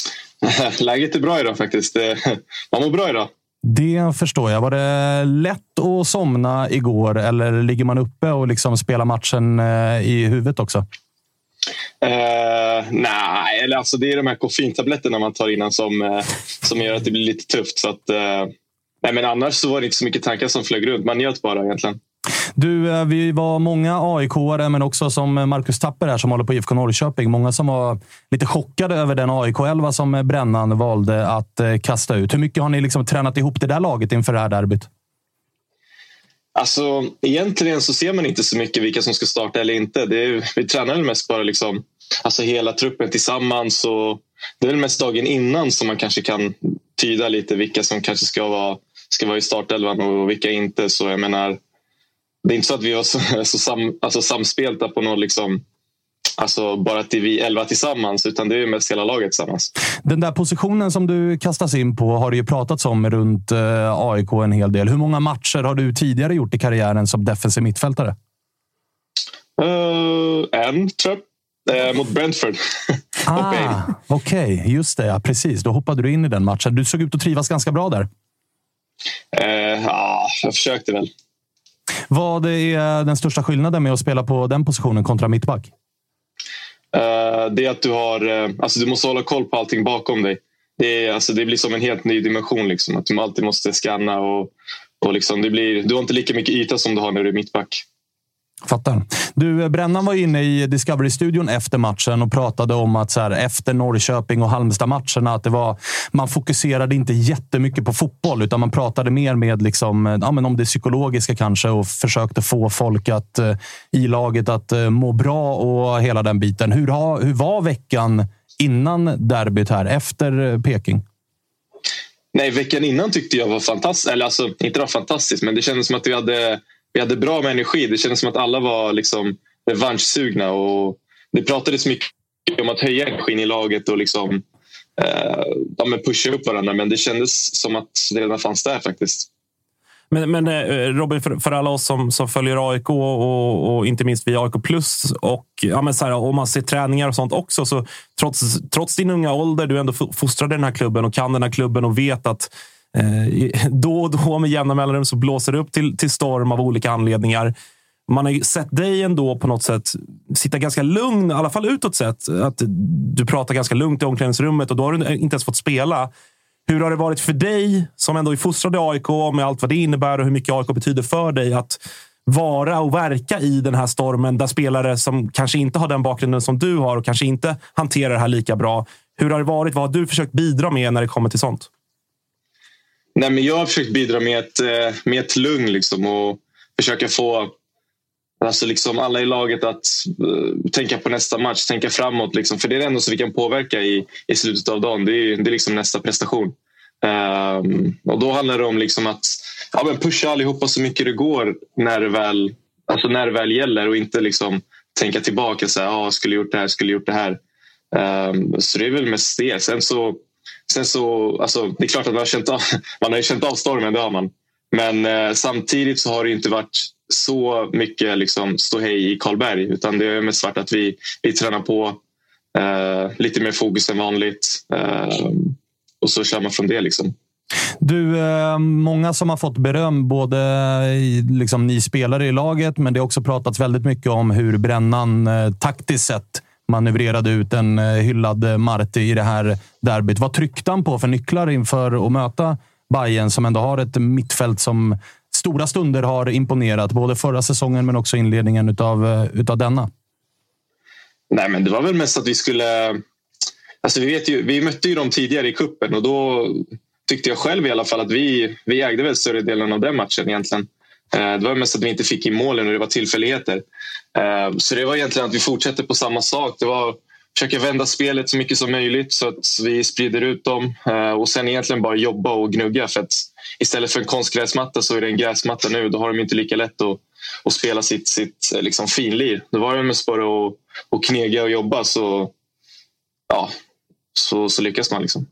Läget är bra idag faktiskt. Man mår bra idag. Det förstår jag. Var det lätt att somna igår eller ligger man uppe och liksom spelar matchen eh, i huvudet också? Eh, nej, eller alltså det är de här koffeintabletterna man tar innan som, eh, som gör att det blir lite tufft. Så att, eh, nej, men annars så var det inte så mycket tankar som flög runt. Man njöt bara egentligen. Du, eh, vi var många aik men också som Marcus Tapper här som håller på IFK Norrköping. Många som var lite chockade över den AIK-11 som Brännan valde att eh, kasta ut. Hur mycket har ni liksom tränat ihop det där laget inför det här derbyt? Alltså, egentligen så ser man inte så mycket vilka som ska starta eller inte. Det är, vi tränar mest bara liksom, alltså hela truppen tillsammans. Och det är väl mest dagen innan som man kanske kan tyda lite vilka som kanske ska vara, ska vara i startelvan och vilka inte. Så jag menar, det är inte så att vi var så, så sam, alltså samspelta på något liksom, alltså bara att vi elva tillsammans, utan det är mest hela laget tillsammans. Den där positionen som du kastas in på har det ju pratats om runt eh, AIK en hel del. Hur många matcher har du tidigare gjort i karriären som defensiv mittfältare? Uh, en, tror jag. Eh, mot Brentford. Ah, Okej, just det. Ja, precis. Då hoppade du in i den matchen. Du såg ut att trivas ganska bra där. Eh, ja, jag försökte väl. Vad är den största skillnaden med att spela på den positionen kontra mittback? Eh, det är att du har, eh, alltså du måste hålla koll på allting bakom dig. Det, är, alltså det blir som en helt ny dimension. Liksom, att du alltid måste scanna och, och liksom det blir, du har inte lika mycket yta som du har när du är mittback. Fattar. Du, eh, Brännan var inne i Discovery-studion efter matchen och pratade om att så här, efter Norrköping och Halmstad-matcherna att det var, man fokuserade inte jättemycket på fotboll, utan man pratade mer med liksom, eh, ja, men om det psykologiska kanske och försökte få folk att, eh, i laget att må bra och hela den biten. Hur, ha, hur var veckan innan derbyt här, efter Peking? Nej, veckan innan tyckte jag var fantastisk. Eller alltså, inte var fantastisk, men det kändes som att vi hade vi hade bra med energi. Det kändes som att alla var liksom revanschsugna. Och det pratades mycket om att höja energin i laget och liksom, eh, ja, pusha upp varandra. Men det kändes som att det redan fanns där faktiskt. Men, men eh, Robin, för, för, alla oss som, som följer AIK och, och inte minst via AIK Plus och ja, men så här, om man ser träningar och sånt också. Så trots, trots din unga ålder, du ändå fostrade den här klubben och kan den här klubben och vet att Eh, då och då med jämna mellanrum så blåser det upp till, till storm av olika anledningar. Man har ju sett dig ändå på något sätt sitta ganska lugn, i alla fall utåt sett. Att du pratar ganska lugnt i omklädningsrummet och då har du inte ens fått spela. Hur har det varit för dig, som ändå är fostrad i AIK, med allt vad det innebär och hur mycket AIK betyder för dig, att vara och verka i den här stormen där spelare som kanske inte har den bakgrunden som du har och kanske inte hanterar det här lika bra. Hur har det varit? Vad har du försökt bidra med när det kommer till sånt? Nej, men jag har försökt bidra med ett, eh, med ett lugn liksom, och försöka få alltså liksom alla i laget att uh, tänka på nästa match, tänka framåt. Liksom. För det är det enda som vi kan påverka i, i slutet av dagen. Det är, det är liksom nästa prestation. Um, och Då handlar det om liksom att ja, men pusha allihopa så mycket det går när det väl, alltså när det väl gäller och inte liksom tänka tillbaka. Så här, ah, skulle gjort det här, skulle gjort det här. Um, så det är väl mest det. Sen så Sen så, alltså, det är klart att man har känt av, man har känt av stormen, det har man. Men eh, samtidigt så har det inte varit så mycket liksom, ståhej i Karlberg utan det är mest varit att vi, vi tränar på eh, lite mer fokus än vanligt eh, och så kör man från det. Liksom. Du, eh, många som har fått beröm, både liksom, ni spelare i laget, men det har också pratats väldigt mycket om hur Brännan eh, taktiskt sett manövrerade ut en eh, hyllad eh, Marti i det här derbyt. Vad tryckte han på för nycklar inför att möta Bayern som ändå har ett mittfält som stora stunder har imponerat. Både förra säsongen men också inledningen utav, eh, utav denna. Nej, men det var väl mest att vi skulle... Alltså vi, vet ju, vi mötte ju dem tidigare i kuppen och då tyckte jag själv i alla fall att vi, vi ägde väl större delen av den matchen egentligen. Eh, det var mest att vi inte fick in målen och det var tillfälligheter. Eh, så det var egentligen att vi fortsätter på samma sak. Det var att försöka vända spelet så mycket som möjligt så att vi sprider ut dem eh, och sen egentligen bara jobba och gnugga. För att istället för en konstgräsmatta så är det en gräsmatta nu. Då har de inte lika lätt att, att spela sitt, sitt liksom finlir. Då var det mest bara att, att knega och jobba så, ja, så, så lyckas man. Liksom.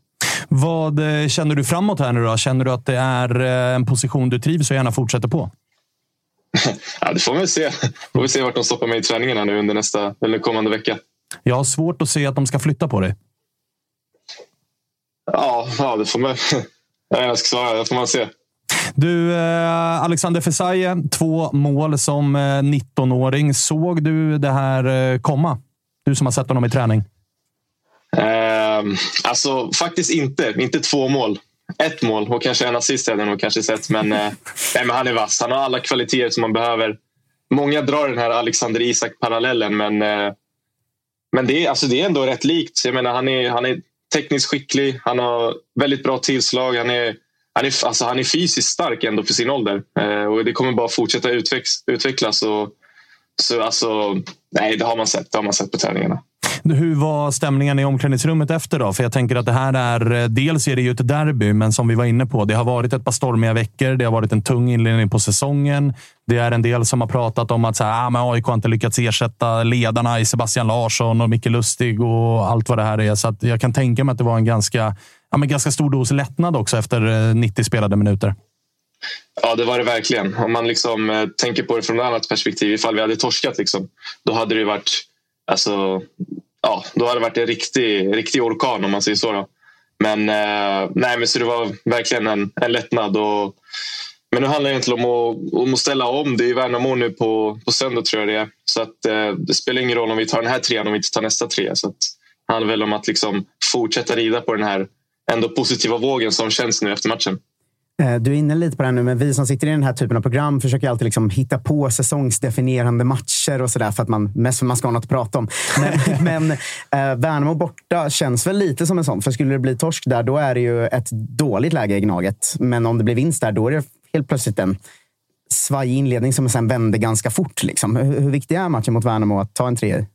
Vad känner du framåt här nu då? Känner du att det är en position du trivs och gärna fortsätter på? ja, det får vi se. Får vi se vart de stoppar mig i träningarna nu under nästa eller kommande vecka. Jag har svårt att se att de ska flytta på dig. Ja, ja det får man. Jag ska svara. Det får man se. Du, eh, Alexander Fesaje, två mål som 19-åring. Eh, Såg du det här eh, komma? Du som har sett honom i träning. Eh, alltså, faktiskt inte. Inte två mål ett mål och kanske en assist hade jag nog kanske sett. Men, eh, nej, men han är vass. Han har alla kvaliteter som man behöver. Många drar den här Alexander Isak-parallellen, men, eh, men det, är, alltså, det är ändå rätt likt. Jag menar, han, är, han är tekniskt skicklig, han har väldigt bra tillslag. Han är, han är, alltså, han är fysiskt stark ändå för sin ålder. Eh, och det kommer bara fortsätta utvecklas. och, så, alltså, nej, det har man sett. Det har man sett på träningarna. Hur var stämningen i omklädningsrummet efter då? För jag tänker att det här är, eh, dels är det ju ett derby, men som vi var inne på, det har varit ett par stormiga veckor. Det har varit en tung inledning på säsongen. Det är en del som har pratat om att så här, ah, men AIK har inte lyckats ersätta ledarna i Sebastian Larsson och Micke Lustig och allt vad det här är. Så jag kan tänka mig att det var en ganska, ja, men ganska stor dos lättnad också efter eh, 90 spelade minuter. Ja, det var det verkligen. Om man liksom, eh, tänker på det från ett annat perspektiv, ifall vi hade torskat, liksom, då hade det varit alltså, ja, då hade det varit en riktig, riktig orkan om man säger så. Då. Men, eh, nej, men så det var verkligen en, en lättnad. Och, men nu handlar det egentligen om att, om att ställa om. Det är Värnamo nu på, på söndag tror jag det är. Så att, eh, det spelar ingen roll om vi tar den här trean om vi inte tar nästa trea. Så att, det handlar väl om att liksom fortsätta rida på den här ändå positiva vågen som känns nu efter matchen. Eh, Du är inne lite på det här nu, men vi som sitter i den här typen av program försöker alltid liksom hitta på säsongsdefinierande matcher och sådär för att man, mest för att man ska ha något att prata om. Men, men eh, Värnamo borta känns väl lite som en sån. För skulle det bli torsk där, då är det ju ett dåligt läge i Gnaget. Men om det blir vinst där, då är det helt plötsligt en svajig inledning som sen vänder ganska fort. Liksom. Hur, hur viktig är matchen mot Värnamo att ta en trea i?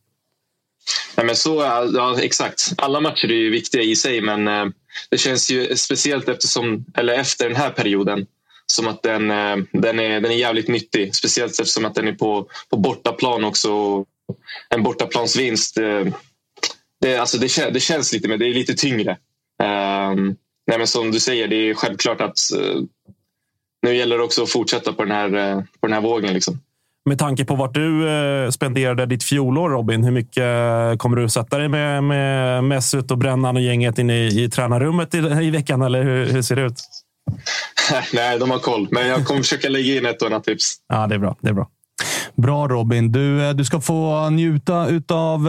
Nej, men så, ja, exakt. Alla matcher är ju viktiga i sig, men eh, det känns ju speciellt eftersom, eller efter den här perioden som att den, eh, den, är, den är jävligt nyttig. Speciellt eftersom att den är på, på bortaplan också. En bortaplansvinst, eh, det, alltså det, det känns lite, men det är lite tyngre. Um, nej, men som du säger, det är självklart att uh, nu gäller det också att fortsätta på den här, uh, på den här vågen. Liksom. Med tanke på vart du eh, spenderade ditt fjolår, Robin, hur mycket eh, kommer du sätta dig med, med Mesut och Brännan och gänget inne i, i tränarrummet i, i veckan? Eller hur, hur ser det ut? Nej, de har koll. Men jag kommer försöka lägga in ett och annat tips. Ja, det är bra. Det är bra. Bra Robin. Du, eh, du ska få njuta av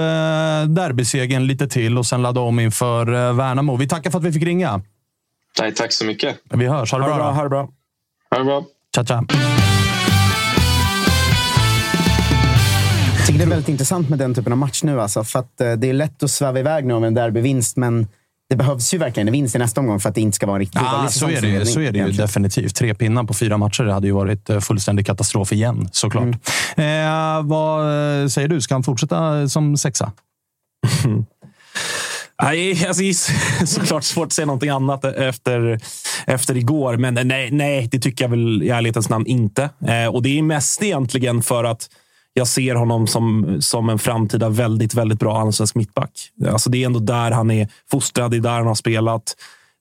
derbysegern lite till och sen ladda om inför Värnamo. Vi tackar för att vi fick ringa. Nej, tack så mycket. Vi hörs. Ha det, Ha bra. bra. Ha det bra. Ha det bra. Tja, tja. Det är väldigt intressant med den typen av match nu. Alltså, för att, eh, det är lätt att sväva iväg nu om en derbyvinst, men det behövs ju verkligen en vinst i nästa omgång för att det inte ska vara en riktigt Ja, dålig så är det ju, så är det ju egentligen. definitivt. Tre pinnar på fyra matcher hade ju varit eh, fullständig katastrof igen, såklart. Eh, vad eh, säger du? Ska han fortsätta som sexa? Nej, alltså, såklart svårt att säga någonting annat efter, efter igår. Men nej, nej, det tycker jag väl i ärlighetens namn inte. Eh, och det är mest egentligen för att jag ser honom som, som en framtida väldigt, väldigt bra allsvensk mittback. Alltså det är ändå där han är fostrad, det är där han har spelat.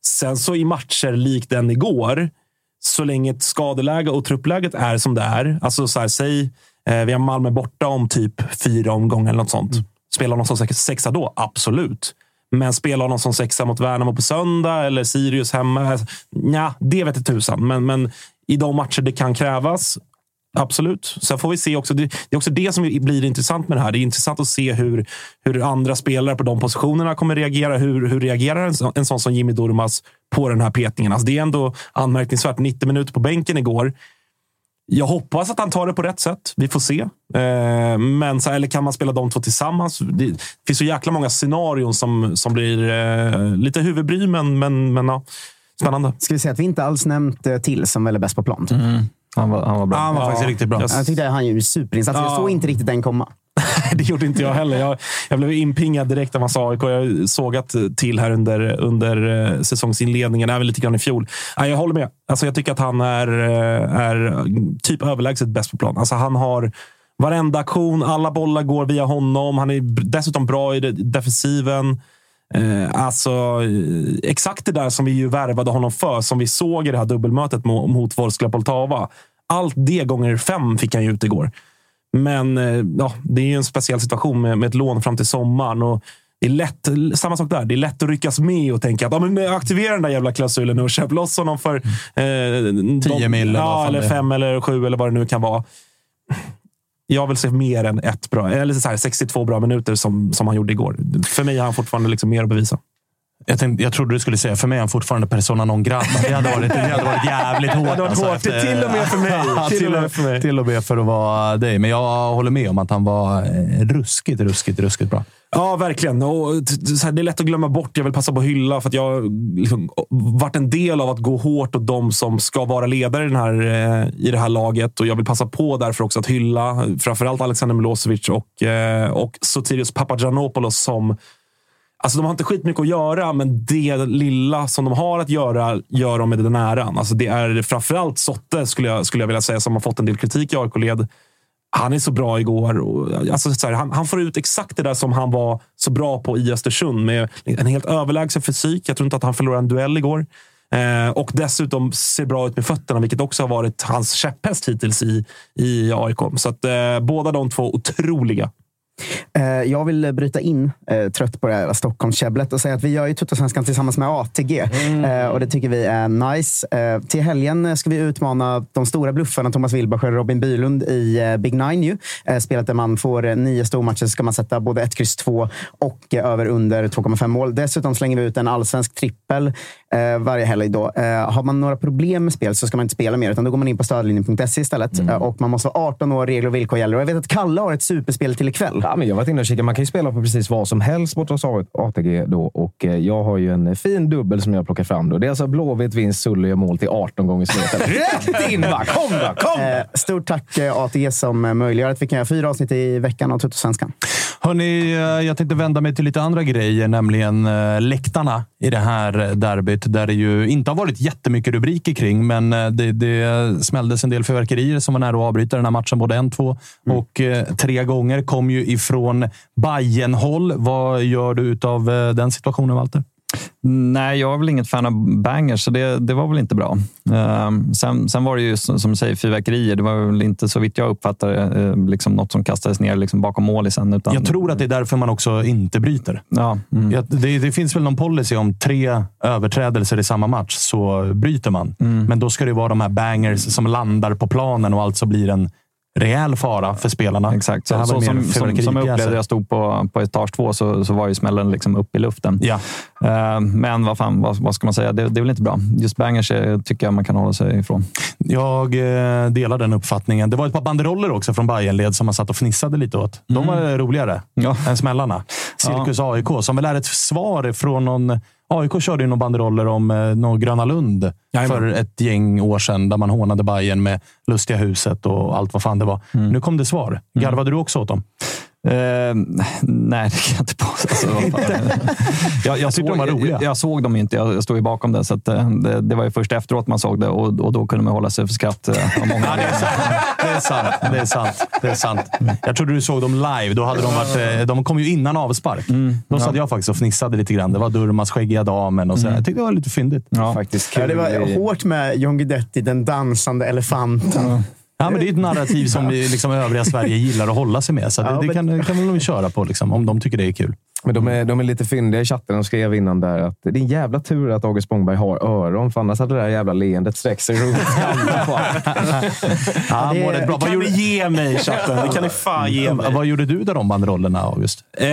Sen så i matcher likt den igår, så länge ett skadeläge och truppläget är som det är. Alltså så här, säg, eh, vi har Malmö borta om typ fyra omgångar eller något sånt. Spelar honom som sex- sexa då? Absolut. Men spela honom som sexa mot Värnamo på söndag eller Sirius hemma? Ja, det vet jag tusan. Men, men i de matcher det kan krävas, absolut. Sen får vi se också. Det, det är också det som blir intressant med det här. Det är intressant att se hur, hur andra spelare på de positionerna kommer reagera. Hur, hur reagerar en, sån- en sån som Jimmy Durmaz på den här petningen? Alltså det är ändå anmärkningsvärt. 90 minuter på bänken igår. Jag hoppas att han tar det på rätt sätt. Vi får se. Eh, men så, eller kan man spela de två tillsammans? Det finns så jäkla många scenarion som, som blir eh, lite huvudbry, men, men, men ja, spännande. Ska vi säga att vi inte alls nämnt eh, till som väl är bäst på plan? Typ. Han var, han var bra. Han var faktiskt riktigt bra. Jag tyckte han gjorde superinsats. Jag Ja. såg inte riktigt den komma. det gjorde inte jag heller. Jag, jag blev inpingad direkt när man sa AIK. Jag såg att till här under, under eh, säsongsinledningen, även lite grann i fjol. Nej, jag håller med. Alltså, jag tycker att han är, eh, är typ överlägset bäst på plan. Alltså, han har varenda aktion, alla bollar går via honom. Han är dessutom bra i defensiven. Eh, alltså, exakt det där som vi ju värvade honom för, som vi såg i det här dubbelmötet mot, mot Vorskla Poltava. Allt det gånger fem fick han ju ut igår. Men eh, ja, det är ju en speciell situation med, med ett lån fram till sommaren. Och det är lätt, samma sak där. Det är lätt att ryckas med och tänka att ja, men aktivera den där jävla klausulen och köp loss honom för eh, 10 mil Ja, eller det är. fem eller sju eller vad det nu kan vara. Jag vill se mer än ett bra, eller så här, 62 bra minuter som, som han gjorde igår. För mig har han fortfarande liksom mer att bevisa. Jag, tänkte, jag trodde du skulle säga, för mig är han fortfarande persona non grata. Det hade varit, det hade varit jävligt hårt. Det hade varit hårt. efter- Till och med för mig. Till och med för mig. till och med för att vara dig. Men jag håller med om att han var eh, ruskigt, ruskigt, ruskigt bra. Ja, verkligen. Och här, det är lätt att glömma bort. Jag vill passa på att hylla för att jag liksom, varit en del av att gå hårt åt de som ska vara ledare i, den här, eh, i det här laget. Och Jag vill passa på därför också att hylla framförallt Alexander Milosevic och, eh, och Sotirios Papagiannopoulos som Alltså de har inte skitmycket att göra, men det lilla som de har att göra gör de med den äran. Alltså det är framförallt Sotte, skulle jag, skulle jag vilja säga, som har fått en del kritik i AIK-led. Han är så bra igår. Och, alltså, så här, han, han får ut exakt det där som han var så bra på i Östersund med en helt överlägsen fysik. Jag tror inte att han förlorade en duell igår. Eh, och dessutom ser bra ut med fötterna, vilket också har varit hans käpphäst hittills i, i AIK. Så att, eh, båda de två otroliga. Eh, Jag vill bryta in, eh, trött på det här Stockholmskäbblet, och säga att vi gör ju Tuttosvenskan tillsammans med ATG. Eh, Och det tycker vi är nice. Till helgen ska vi utmana de stora bluffarna Thomas Wilbacher och Robin Bylund i Big Nine. Ju. Spelet där man får nio stormatcher ska man sätta både 1, X, 2 och över under 2,5 mål. Dessutom slänger vi ut en allsvensk trippel. Eh, varje helg. Då. Eh, har man några problem med spel så ska man inte spela mer, utan då går man in på stödlinjen.se istället. Mm. Eh, och man måste vara 18 år, regler och villkor gäller. Och jag vet att Kalle har ett superspel till ikväll. Ja, men jag har varit inne och kikat. Man kan ju spela på precis vad som helst borta hos ATG. Då, och eh, jag har ju en fin dubbel som jag plockar fram. Då. Det är alltså Blåvitt vinst, Sully gör mål till 18 gånger snittet. Rätt in va! Kom då! Kom! Eh, stort tack eh, ATG som eh, möjliggör att vi kan göra fyra avsnitt i veckan av Tuttosvenskan. Hörni, jag tänkte vända mig till lite andra grejer, nämligen läktarna i det här eh, derbyt. Där det ju inte har varit jättemycket rubriker kring, men eh, det, det smälldes en del fyrverkerier som var nära att avbryta den här matchen. Både en, två och eh, tre gånger. Kom ju ifrån Bayern-håll. Vad gör du av eh, den situationen, Walter? Nej, jag är väl inget fan av bangers, så det, det var väl inte bra. Ehm, sen, sen var det ju som du säger fyrverkerier. Det var väl inte så vitt jag uppfattar det, eh, liksom något som kastades ner liksom bakom målisen. Utan, Jag tror att det är därför man också inte bryter. Ja, mm. Det, det finns väl någon policy om tre överträdelser i samma match så bryter man. Mm. Men då ska det vara de här bangers som landar på planen och alltså blir en rejäl fara för spelarna. Exakt. Så, så, som, som, som jag upplevde jag stod på, på etage två så, så var ju smällen liksom upp i luften. Ja. Eh, Men vad, fan, vad, vad ska man säga? Det, det är väl inte bra. Just bangers eh, tycker jag man kan hålla sig ifrån. Jag eh, delar den uppfattningen. Det var ett par banderoller också från Bayernled som man satt och fnissade lite åt. De var roligare Ja. än smällarna. Cirkus AIK, som väl är ett svar från någon... AIK körde ju några banderoller om eh, någon Gröna Lund Jajamän. för ett gäng år sedan, där man hånade Bayern med Lustiga huset och allt vad fan det var. Nu kom det svar. Garvade du också åt dem? Eh, nej, det kan jag inte påstå. Alltså, jag, jag, såg, jag, jag såg dem inte. Jag, jag stod ju bakom det. Så att, eh, det, det var ju först efteråt man såg det och, och då kunde man hålla sig för skratt. eh, av många Ja, det är sant. Det är sant. Det är sant. Det är sant. Jag trodde du såg dem live. Då hade de, varit, de kom ju innan avspark. Då satt jag faktiskt och fnissade lite grann. Det var Durmas skäggiga damen och så. Jag tyckte det var lite fyndigt. Ja. Faktiskt Ja, kul. det var hårt med John Guidetti, den dansande elefanten. Ja, men det är ett narrativ som vi, liksom, övriga Sverige gillar att hålla sig med. Så det, Ja, det men- kan, kan nog köra på liksom, om de tycker det är kul. Men de är, de är lite fyndiga i chatten. De skrev innan där att det är en jävla tur att August Spångberg har öron, för annars hade det där jävla leendet sträckt sig runt. Ja, det- målet bra. Det Vad kan gjorde, ni ge mig chatten. Det kan ni fan ge mig. vad gjorde du där de banderollerna, August? Eh,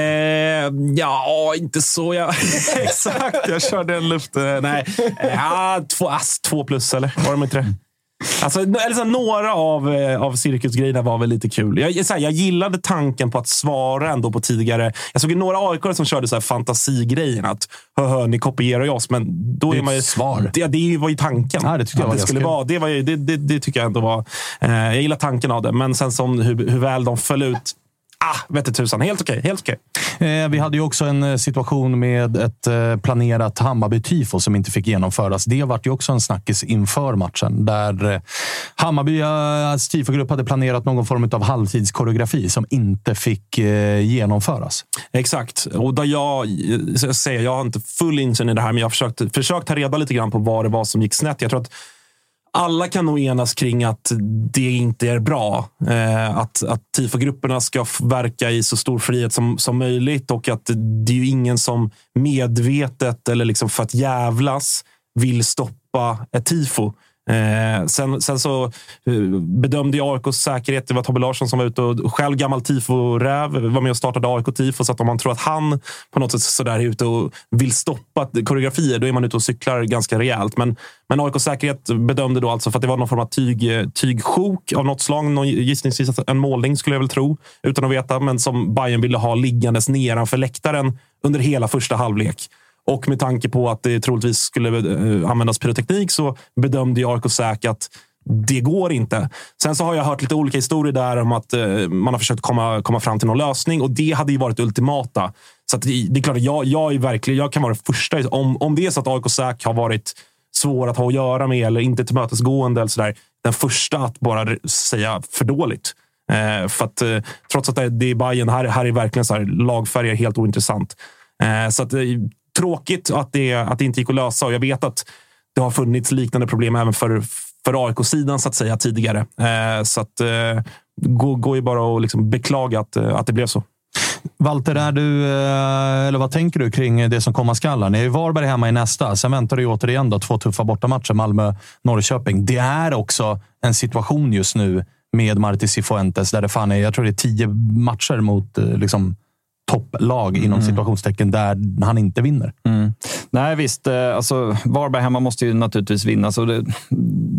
ja, inte så. Jag, exakt, jag körde en luft... eh, Nej, Eh, ja, två, ass, två plus, eller? Var de inte det? Alltså, eller så, här, några av, eh, av cirkusgrejerna var väl lite kul. Jag, så här, jag gillade tanken på att svara ändå på tidigare... Jag såg några AIK som körde så här fantasigrejen. Att hö, ni kopierar ju oss, men då Det är man ju... svar. Det, det var ju tanken. Ja, det tyckte jag var det skulle vara. Det, var ju, det, det, det tycker jag ändå var... Eh, jag gillar tanken av det, men sen som hur, hur väl de föll ut. Ah, vette tusan. Helt okej. helt okej. Eh, Eh, vi hade ju också en eh, situation med ett eh, planerat Hammarby-tifo som inte fick genomföras. Det vart ju också en snackis inför matchen. Där Hammarbys tifogrupp hade planerat någon form av halvtidskoreografi som inte fick eh, genomföras. Exakt. Och där jag, jag säger, jag har inte full insyn i det här, men jag har försökt, försökt ta reda lite grann på vad det var som gick snett. Jag tror att alla kan nog enas kring att det inte är bra. Eh, att att tifogrupperna ska verka i så stor frihet som, som möjligt och att det är ju ingen som medvetet eller liksom för att jävlas vill stoppa ett tifo. Eh, sen, sen så eh, bedömde jag AIKs säkerhet. Det var Tobbe Larsson som var ute och själv gammal tifo-räv. Var med och startade AIK tifo. Så att om man tror att han på något sätt sådär är ute och vill stoppa koreografier, då är man ute och cyklar ganska rejält. Men, men AIKs säkerhet bedömde då alltså för att det var någon form av tyg, tygsjok av något slag. Någon, gissningsvis en målning skulle jag väl tro, utan att veta. Men som Bayern ville ha liggandes nedanför läktaren under hela första halvlek. Och med tanke på att det troligtvis skulle eh, användas pyroteknik så bedömde ju AIK Säk att det går inte. Sen så har jag hört lite olika historier där om att eh, man har försökt komma, komma fram till någon lösning och det hade ju varit ultimata. Så att det, det är klart jag, jag, är verkligen, jag kan vara den första. Om, om det är så att AIK Säk har varit svår att ha att göra med eller inte tillmötesgående eller sådär. Den första att bara säga för dåligt. Eh, för att eh, trots att det, är Bayern här, här är verkligen så här, lagfärger helt ointressant. Eh, så att, eh, tråkigt att det, att det inte gick att lösa och jag vet att det har funnits liknande problem även för, för AIK-sidan så att säga tidigare. Eh, så att eh, går, går ju bara att liksom beklaga att, eh, att det blev så. Walter, är du, eh, eller vad tänker du kring det som komma skall? Ni är ju Varberg hemma i nästa. Sen väntar det ju återigen då, två tuffa bortamatcher. Malmö-Norrköping. Det är också en situation just nu med Marti Cifuentes där det fan är, jag tror det är tio matcher mot eh, liksom, topplag inom situationstecken där han inte vinner. Mm. Nej, visst. eh, Alltså, Varberg hemma måste ju naturligtvis vinna. Så det,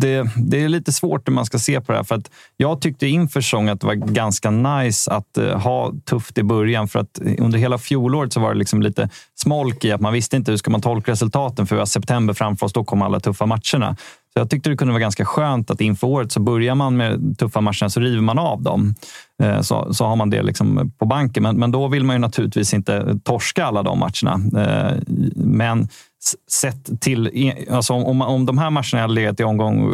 det, det är lite svårt hur man ska se på det här. För att jag tyckte inför säsongen att det var ganska nice att eh, ha tufft i början. För att under hela fjolåret så var det liksom lite smolk i att man visste inte hur ska man tolka resultaten. För vi har september framför oss, då kommer alla tuffa matcherna. Så jag tyckte det kunde vara ganska skönt att inför året så börjar man med tuffa matcherna så river man av dem. Eh, så, så har man det liksom på banken. Men, men då vill man ju naturligtvis inte torska alla de matcherna. Eh, men sett till... Alltså om, om- om de här matcherna hade legat i omgång...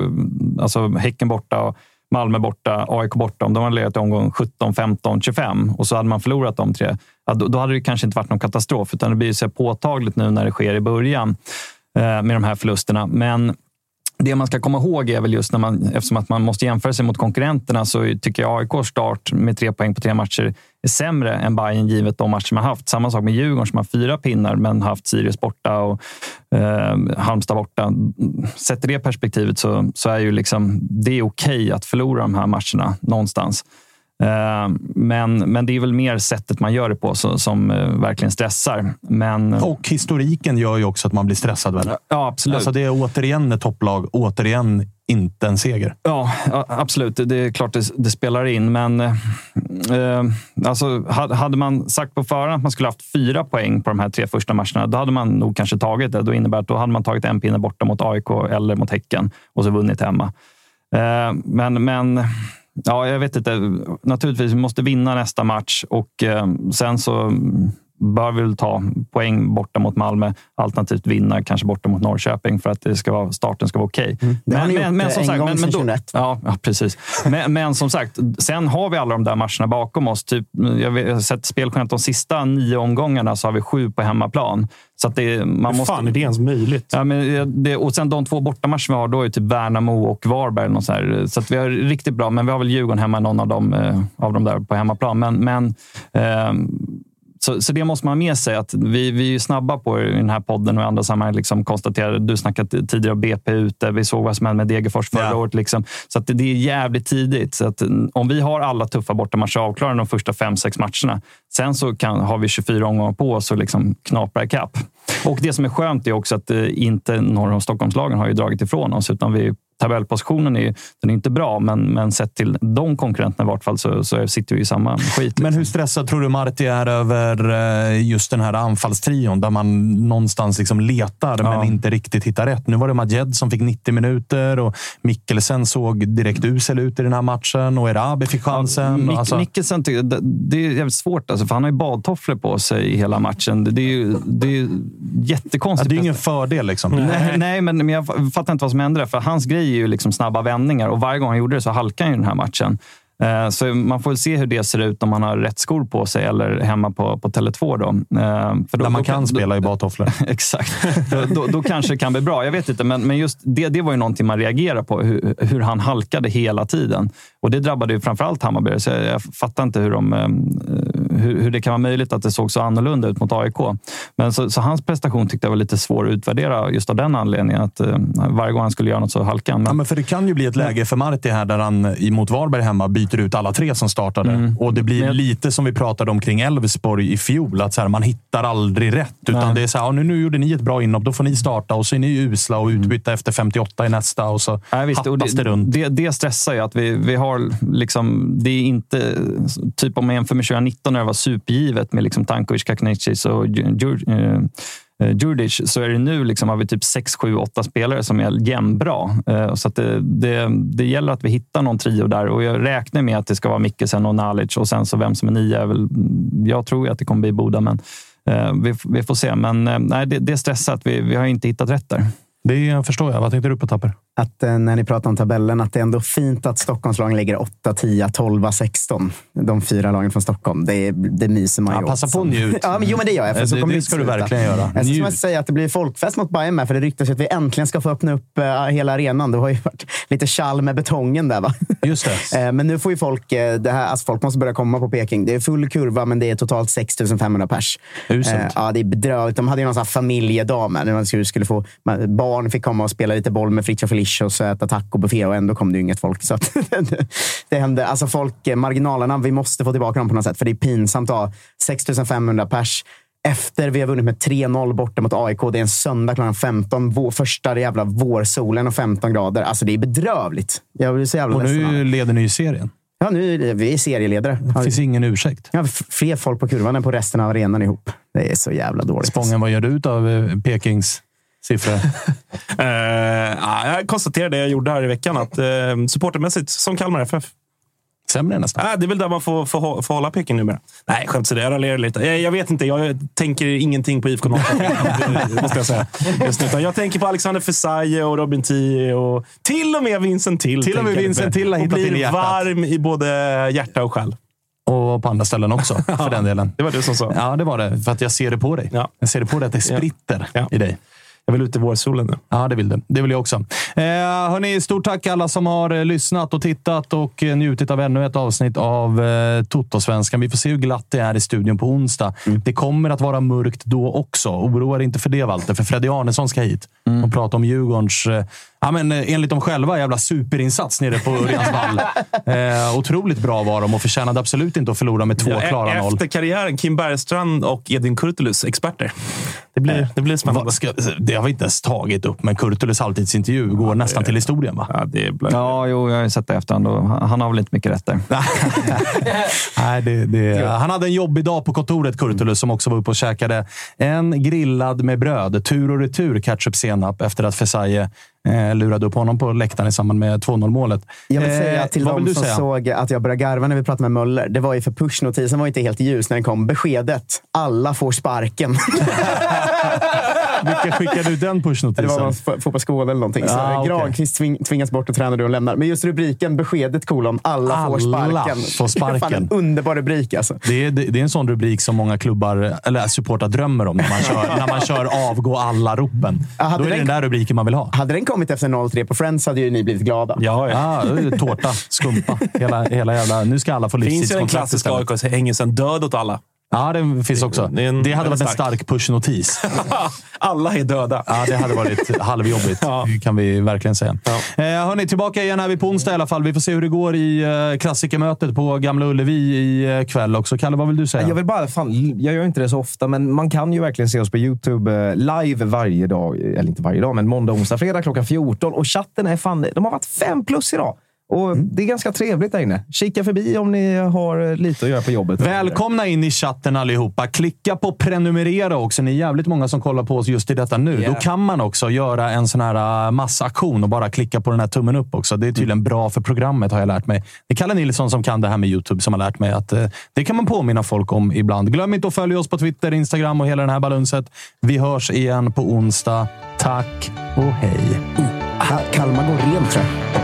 Eh, alltså Häcken borta, och Malmö borta, AIK borta. Om de hade legat i omgång 17, 15, 25 och så hade man förlorat de tre. Då, hade det kanske inte varit någon katastrof. Utan det blir ju så påtagligt nu när det sker i början med de här förlusterna. Men det man ska komma ihåg är väl just när man, eftersom att man måste jämföra sig mot konkurrenterna, så tycker jag AIKs start med tre poäng på tre matcher är sämre än Bayern givet de matcher man haft. Samma sak med Djurgården som har fyra pinnar men haft Sirius borta och eh, Halmstad borta. Sett i det perspektivet så, så är ju liksom, det är okej att förlora de här matcherna någonstans. Eh, Men, men det är väl mer sättet man gör det på så, som eh, verkligen stressar. Men, Och historiken gör ju också att man blir stressad. Väl? Ja, absolut. Alltså det är återigen ett topplag, återigen inte en seger. Ja, absolut. Det är klart det, det spelar in. Men eh, alltså, ha- hade man sagt på förhand att man skulle haft fyra poäng på de här tre första matcherna, då hade man nog kanske tagit det. Då innebär att då hade man tagit en pinne borta mot AIK eller mot Häcken och så vunnit hemma. Eh, men, men ja, jag vet inte. Naturligtvis, vi måste vinna nästa match och eh, sen så bör vi väl ta poäng borta mot Malmö, alternativt vinna kanske borta mot Norrköping för att det ska vara, starten ska vara okej. Det har ni gjort eh, en gång sedan 2021. Ja, ja precis. Men, men som sagt, sen har vi alla de där matcherna bakom oss. Typ, jag har sett spelschemat de sista nio omgångarna så har vi sju på hemmaplan. Så att det, man Hur måste... fan är det ens möjligt? Ja, men det, och sen de två bortamatcher vi har, då är typ Värnamo och Varberg. Något så här. så att vi har riktigt bra, men vi har väl Djurgården hemma, någon av dem, eh, av dem där på hemmaplan. Men, men ehm, så, så det måste man ha med sig. Att vi, vi är snabba på i den här podden och i andra sammanhang liksom konstatera. Du snackade tidigare om BP ute. Vi såg vad som hände med Degerfors förra året. Liksom. Så att det, det är jävligt tidigt. Så att, mm, om vi har alla tuffa bortamatcher avklarade de första fem, sex matcherna. Sen så kan, har vi 24 omgångar på oss och liksom knapra ikapp. Och det som är skönt är också att eh, inte norr om Stockholmslagen har ju dragit ifrån oss. Utan vi, tabellpositionen är, den är inte bra, men, men sett till de konkurrenterna i vart fall så, så sitter vi i samma skit. Men hur stressad tror du Marti är över eh, just den här anfallstrion där man någonstans liksom letar Ja. men inte riktigt hittar rätt? Nu var det Majed som fick 90 minuter och Mikkelsen såg direkt usel ut i den här matchen och Erabi fick chansen. Mik- Alltså- Mikkelsen, det, det är jävligt svårt, alltså, för han har ju badtofflor på sig i hela matchen. Det, är ju det är jättekonstigt. Ja, det är ju ingen fördel. Liksom. Nej, nej men, men jag fattar inte vad som hände där. För hans grej är ju liksom snabba vändningar och varje gång han gjorde det så halkade han ju den här matchen. Eh, Så man får väl se hur det ser ut om man har rätt skor på sig eller hemma på, på Tele2. Då. Eh, För då, Där man då kan spela i badtofflor. Exakt. Då, då, då kanske det kan bli bra. Jag vet inte, men, men just det, det var ju någonting man reagerade på. Hur, hur han halkade hela tiden. Och det drabbade ju framförallt Hammarby. Så jag, jag fattar inte hur, de, eh, hur, hur det kan vara möjligt att det såg så annorlunda ut mot AIK. Men så, så hans prestation tyckte jag var lite svår att utvärdera just av den anledningen. Att eh, varje gång han skulle göra något så halkade han. Ja, Men, men för det kan ju bli ett läge för Marti här där han mot Varberg hemma byter ut alla tre som startade. Mm. Och det blir Men- lite som vi pratade om kring Elfsborg i fjol. Att så här, man hittar aldrig rätt. Utan Nej. det är så här, nu, nu gjorde ni ett bra inhopp, då får ni starta. Och så är ni usla och utbytta efter 58 i nästa. Och så Mm. Nej, visst, hattas det, det, runt. det, det stressar ju. Att vi, vi har liksom, det är inte... Typ om man jämför med 2019 när det var supergivet med liksom Tankovic, Kaknicic och Djur- eh, eh Djurdjic så är det nu liksom, har vi typ 6, 7, 8 spelare som är jämnbra. Eh, så att det, det, det gäller att vi hittar någon trio där och jag räknar med att det ska vara Mikkelsen och Nalic och sen så vem som är nia väl... Jag tror ju att det kommer bli Boda, men eh, vi, vi får se. Men nej, det, det är stressat. Vi, vi har inte hittat rätt där. Det förstår jag. Vad tänkte du på Tapper? Att eh, när ni pratar om tabellen, att det är ändå fint att Stockholmslagen ligger 8, 10, 12, 16. De fyra lagen från Stockholm. Det, det myser man Ja, ju passa åt på och njut. Ja, men, jo, men det gör jag. För Eh, så det- kommer det inte ska du verkligen göra. Jag ska säga att det blir folkfest mot Bayern med, för det ryktas ju att vi äntligen ska få öppna upp eh, hela arenan. Det har ju varit lite tjall med betongen där. Va? Just det. Eh, Men nu får ju folk, det här, alltså folk måste börja komma på Peking. Det är full kurva, men det är totalt 6 500 pers. Uselt. Ja, det är bedrövligt. De hade ju någon sån här familjedag med. när Man skulle, få, man- barn fick komma och spela lite boll med Fritiof Felicius och äta tacobuffé och ändå kom det ju inget folk. Så att det hände. Alltså folk, eh, marginalerna, vi måste få tillbaka dem på något sätt. För det är pinsamt att ha 6500 pers efter vi har vunnit med 3-0 borta mot AIK. Det är en söndag klockan 15. Vår, första jävla vårsolen och 15 grader. Alltså det är bedrövligt. Jag blir så jävla Och ledsen det. nu leder ni ju serien. Ja, nu är det- vi serieledare. Det finns ingen ursäkt. F- fler folk på kurvan än på resten av arenan ihop. Det är så jävla dåligt. Spången, vad gör du av eh, Pekings siffror? Eh, ja, jag konstaterar det jag gjorde här i veckan. Att eh, supportermässigt, som Kalmar FF. Sämre nästan. Ah, det är väl där man får, får, får hålla Peking numera. Nej, skämt åsido. Jag raljerar lite. Jag, jag vet inte. Jag tänker ingenting på IFK Norrköping. Måste jag säga. Just nu. Utan Jag tänker på Alexander Fesaje och Robin Tie och till och med Vincent Till. Till och med Vincent. Till har hittat in i hjärtat. varm i både hjärta och själ. Och på andra ställen också, för den delen. Det var du som sa. Ja, det var det. För att jag ser det på dig. Ja. Jag ser det på dig att det spritter Ja. i dig. Jag vill ut i vårsolen nu. Ja, det vill du. Det vill jag också. Eh, hörni, stort tack alla som har eh, lyssnat och tittat och eh, njutit av ännu ett avsnitt av eh, Toto-svenskan. Vi får se hur glatt det är i studion på onsdag. Det kommer att vara mörkt då också. Oroa dig inte för det, Walter. För Freddy Arnesson ska hit och prata om Djurgårdens, eh, ja, men, eh, enligt dem själva, jävla superinsats nere på Örjans vall. Eh, otroligt bra var de och förtjänade absolut inte att förlora med två Ja, klara e- noll. Efter karriären, Kim Bergstrand och Edin Kurtulus, experter. Det blir, det blir spännande. Ska, det har vi inte ens tagit upp, men Kurtulus halvtidsintervju går nästan till historien, va? Ja, det blir... Ja, jo, jag har ju sett det efterhand och han har väl inte mycket rätt där. Nej, det, det, han hade en jobbig dag på kontoret, Kurtulus, som också var uppe och käkade en grillad med bröd. Tur och retur ketchup-senap efter att Fesaje eh, lurade upp honom på läktaren i samband med 2-0 målet. Jag vill Eh, säga till vill de som säga? såg att jag började garva när vi pratade med Möller. Det var ju för pushnotisen var inte helt ljus när den kom. Beskedet. Alla får sparken. Vilka skickade ut den det var pushnotisen? någon f- fotbollsskål eller någonting. Så Ah, okej. Granqvist tving, tvingas bort och tränar du och lämnar. Men just rubriken, beskedet kolon, alla, får Alla sparken. får sparken. Det är fan en underbar rubrik alltså. Det är, det, det är en sån rubrik som många klubbar, eller supportrar drömmer om när man kör, när man kör avgå alla-ropen. Hade Då är det den- den där rubriken man vill ha. Hade den kommit efter 0-3 på Friends hade ju ni blivit glada. Ja, ja. Är tårta, skumpa. Hela, hela jävla... Nu ska alla få Det finns ju den livstidskontrakt klassiska istället. AIK-hängelsen död åt alla. Ja, det finns också. Det en- Det hade varit en stark. stark pushnotis. alla är döda. Ja, det hade varit halvjobbigt. Det kan vi verkligen säga. Eh, hörni, tillbaka igen här vid på onsdag i alla fall. Vi får se hur det går i eh, klassikermötet på Gamla Ullevi i eh, kväll också. Kalle, vad vill du säga? Jag vill bara, fan, jag gör inte det så ofta, men man kan ju verkligen se oss på YouTube eh, live varje dag. Eller inte varje dag, men måndag, onsdag, fredag klockan 14. Och chatten är fan, de har varit fem plus idag. Och Det är ganska trevligt där inne. Kika förbi om ni har eh, lite att göra på jobbet. Välkomna in i chatten allihopa. Klicka på prenumerera också. Ni är jävligt många som kollar på oss just i detta nu. Yeah. Då kan man också göra en sån här uh, massaktion och bara klicka på den här tummen upp också. Det är tydligen bra för programmet har jag lärt mig. Det är Kalle Nilsson som kan det här med YouTube som har lärt mig att uh, det kan man påminna folk om ibland. Glöm inte att följa oss på Twitter, Instagram och hela den här balunset. Vi hörs igen på onsdag. Tack och hej. Ka- Kalmar går rent tror jag.